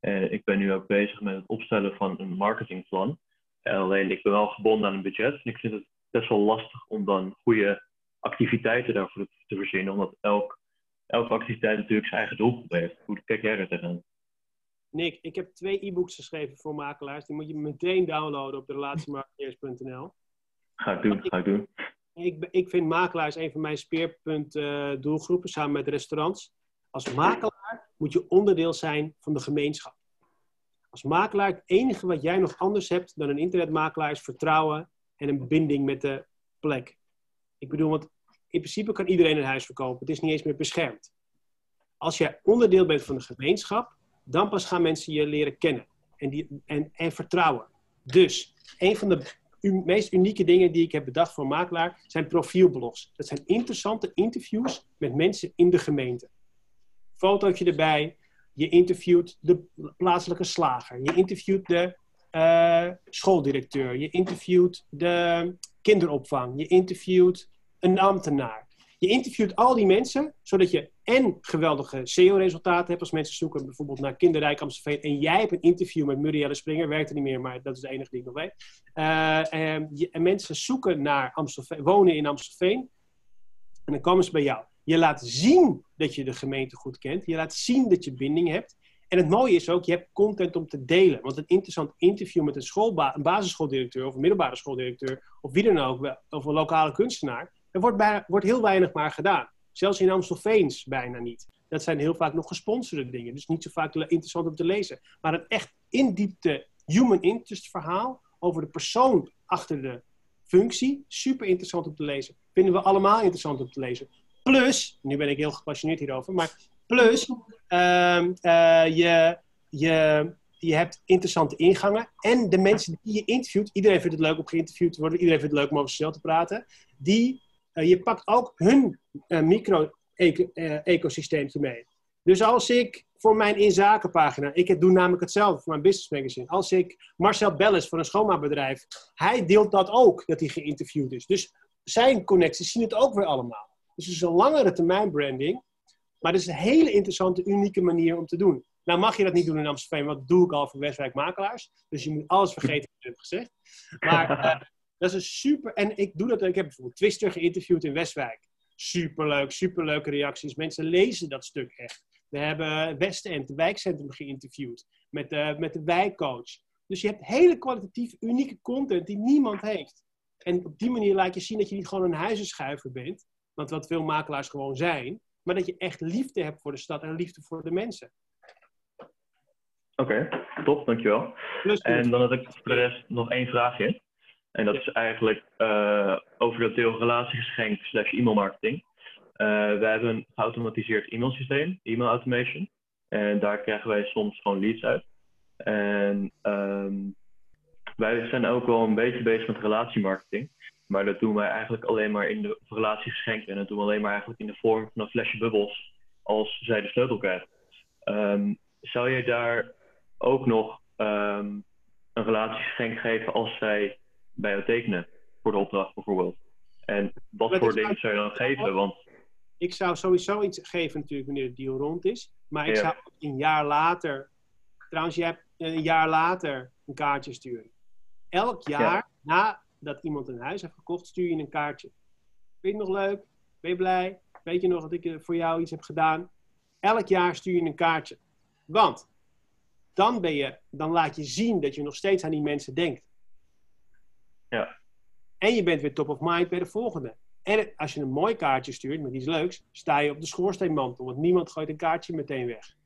En ik ben nu ook bezig met het opstellen van een marketingplan. Alleen ik ben wel gebonden aan een budget. En ik vind het best wel lastig om dan goede activiteiten daarvoor te verzinnen. Omdat elk, elke activiteit natuurlijk zijn eigen doelgroep heeft. Hoe kijk jij er tegenaan? Nick, ik heb twee e-books geschreven voor makelaars. Die moet je meteen downloaden op de relatiemarketeers.nl. Ga ik doen, ga ik doen. Ik, ik vind makelaars een van mijn speerpunt eh, doelgroepen, samen met restaurants. Als makelaar moet je onderdeel zijn van de gemeenschap. Als makelaar, het enige wat jij nog anders hebt dan een internetmakelaar is vertrouwen en een binding met de plek. Ik bedoel, want in principe kan iedereen een huis verkopen. Het is niet eens meer beschermd. Als jij onderdeel bent van de gemeenschap, dan pas gaan mensen je leren kennen en, die, en, en vertrouwen. Dus, een van de meest unieke dingen die ik heb bedacht voor makelaar zijn profielblogs. Dat zijn interessante interviews met mensen in de gemeente. Fotootje erbij. Je interviewt de plaatselijke slager. Je interviewt de eh, schooldirecteur. Je interviewt de kinderopvang. Je interviewt een ambtenaar. Je interviewt al die mensen, zodat je en geweldige SEO-resultaten hebt als mensen zoeken bijvoorbeeld naar Kinderrijk Amstelveen. En jij hebt een interview met Murielle Springer, werkt er niet meer, maar dat is de enige die ik nog weet. Eh, en, je- en mensen zoeken naar Amstelveen, wonen in Amstelveen. En dan komen ze bij jou. Je laat zien dat je de gemeente goed kent. Je laat zien dat je binding hebt. En het mooie is ook, je hebt content om te delen. Want een interessant interview met een, een basisschooldirecteur of een middelbare schooldirecteur of wie dan ook, of een lokale kunstenaar, er wordt, wordt heel weinig maar gedaan. Zelfs in Amstelveens bijna niet. Dat zijn heel vaak nog gesponsorde dingen. Dus niet zo vaak interessant om te lezen. Maar een echt indiepte human interest verhaal over de persoon achter de functie. Super interessant om te lezen. Vinden we allemaal interessant om te lezen. Plus, nu ben ik heel gepassioneerd hierover, maar plus, ehm, eh, je, je, je hebt interessante ingangen. En de mensen die je interviewt, iedereen vindt het leuk om geïnterviewd te worden, iedereen vindt het leuk om over zichzelf te praten. Die, eh, je pakt ook hun eh, micro-ecosysteempje mee. Dus als ik voor mijn inzakenpagina, ik doe namelijk hetzelfde voor mijn business magazine. Als ik Marcel Belles van een schoonmaakbedrijf, hij deelt dat ook, dat hij geïnterviewd is. Dus zijn connecties zien het ook weer allemaal. Dus het is een langere termijn branding, maar het is een hele interessante, unieke manier om te doen. Nou mag je dat niet doen in Amsterdam, want dat doe ik al voor Westwijk Makelaars. Dus je moet alles vergeten wat ik heb gezegd. Maar eh, dat is een super... En ik doe dat, ik heb bijvoorbeeld Twister geïnterviewd in Westwijk. Superleuk, superleuke reacties. Mensen lezen dat stuk echt. We hebben Westend, het wijkcentrum, geïnterviewd. Met de, met de wijkcoach. Dus je hebt hele kwalitatief unieke content die niemand heeft. En op die manier laat je zien dat je niet gewoon een huizenschuiver bent. Want wat veel makelaars gewoon zijn. Maar dat je echt liefde hebt voor de stad en liefde voor de mensen. Oké, top, dankjewel. Plus, En dan had ik voor de rest nog één vraagje. En dat is eigenlijk eh, over dat deel relatiegeschenk slash e-mailmarketing. Eh wij hebben een geautomatiseerd e-mailsysteem, e-mail automation. En daar krijgen wij soms gewoon leads uit. En ehm, wij zijn ook wel een beetje bezig met relatiemarketing. Maar dat doen wij eigenlijk alleen maar in de relatiegeschenken. En dat doen we alleen maar eigenlijk in de vorm van een flesje bubbels als zij de sleutel krijgt. Ehm, zou jij daar ook nog ehm, een relatiegeschenk geven als zij bij jou tekenen voor de opdracht bijvoorbeeld? En wat voor dingen zou je dan geven? Want ik zou sowieso iets geven natuurlijk wanneer de deal rond is. Maar ik zou een jaar later... Trouwens, je hebt een jaar later een kaartje sturen. Elk jaar nadat iemand een huis heeft gekocht, stuur je een kaartje. Vind je het nog leuk? Ben je blij? Weet je nog dat ik eh, voor jou iets heb gedaan? Elk jaar stuur je een kaartje. Want dan, ben je, dan laat je zien dat je nog steeds aan die mensen denkt. ja, En je bent weer top of mind bij de volgende. En als je een mooi kaartje stuurt met iets leuks, sta je op de schoorsteenmantel. Want niemand gooit een kaartje meteen weg.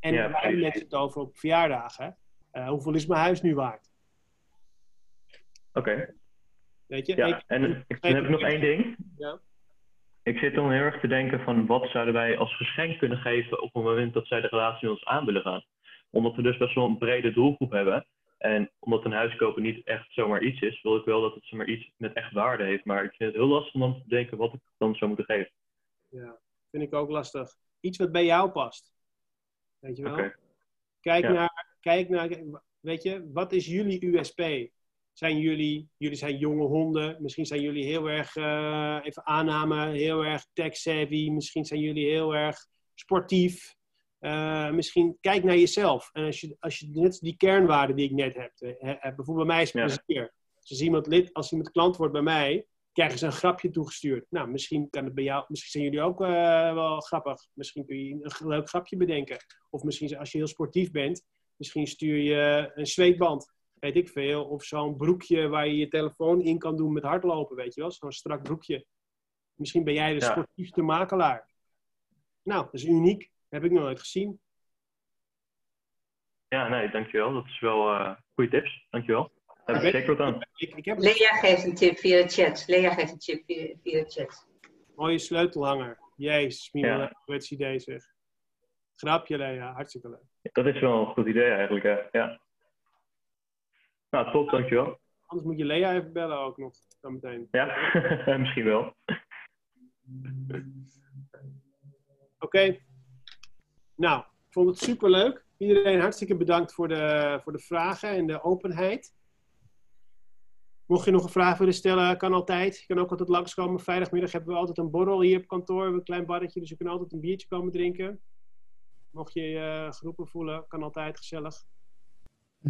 En Ja, waar hebben mensen het over op verjaardagen? Eh, hoeveel is mijn huis nu waard? oké. Weet je? Ja, Ik- en ik, dan heb ik nog één ding. Ja. Ik zit dan heel erg te denken van wat zouden wij als geschenk kunnen geven op het moment dat zij de relatie met ons aan willen gaan. Omdat we dus best wel een brede doelgroep hebben. En omdat een huis kopen niet echt zomaar iets is, wil ik wel dat het zomaar iets met echt waarde heeft. Maar ik vind het heel lastig om dan te denken wat ik dan zou moeten geven. Ja, vind ik ook lastig. Iets wat bij jou past. Weet je wel? Kijk, Ja. naar, kijk naar, weet je, wat is jullie USP? Zijn jullie, jullie zijn jonge honden, misschien zijn jullie heel erg, eh, even aanname, heel erg tech-savvy, misschien zijn jullie heel erg sportief. Eh, misschien kijk naar jezelf. En als je, als je net die kernwaarden die ik net heb, eh, heb bijvoorbeeld bij mij is Ja. plezier. Dus als iemand, lid, als iemand klant wordt bij mij, krijgen ze een grapje toegestuurd. Nou, misschien kan het bij jou, misschien zijn jullie ook wel grappig. Misschien kun je een leuk grapje bedenken. Of misschien als je heel sportief bent, misschien stuur je een zweetband. Weet ik veel. Of zo'n broekje waar je je telefoon in kan doen met hardlopen, weet je wel. Zo'n strak broekje. Misschien ben jij de Ja. sportiefste makelaar. Nou, dat is uniek. Heb ik nog nooit gezien. Ja, nee, dankjewel. Dat is wel eh goede tips. Dankjewel. Daar heb ik zeker wat aan. Ik, ik heb Lea geeft een tip via de chat. Lea geeft een tip via, via de chat. mooie sleutelhanger. Jezus, Miel, Ja. idee zeg. Grapje, Lea. Hartstikke leuk. Dat is wel een goed idee eigenlijk, hè. Ja. Nou, top, dankjewel. Anders moet je Lea even bellen ook nog. Dan meteen. Ja, misschien wel. Oké. Nou, ik vond het super leuk. Iedereen hartstikke bedankt voor de, voor de vragen en de openheid. Mocht je nog een vraag willen stellen, kan altijd. Je kan ook altijd langskomen. Vrijdagmiddag hebben we altijd een borrel hier op kantoor. We hebben een klein barretje, dus je kan altijd een biertje komen drinken. Mocht je je eh, geroepen voelen, kan altijd gezellig.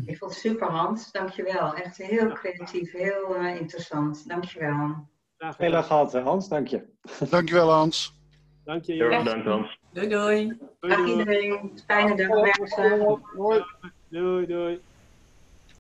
Ik vond het super, Hans. Dankjewel. Echt heel creatief, heel eh, interessant. Dankjewel. Graag Heel gedaan. erg gehad, hè, Hans. Dank je. Dankjewel Hans. Dank je. Heel erg bedankt, Hans. Doei doei. Doei, Dag doei. iedereen. Fijne dag wensen. Doei, doei.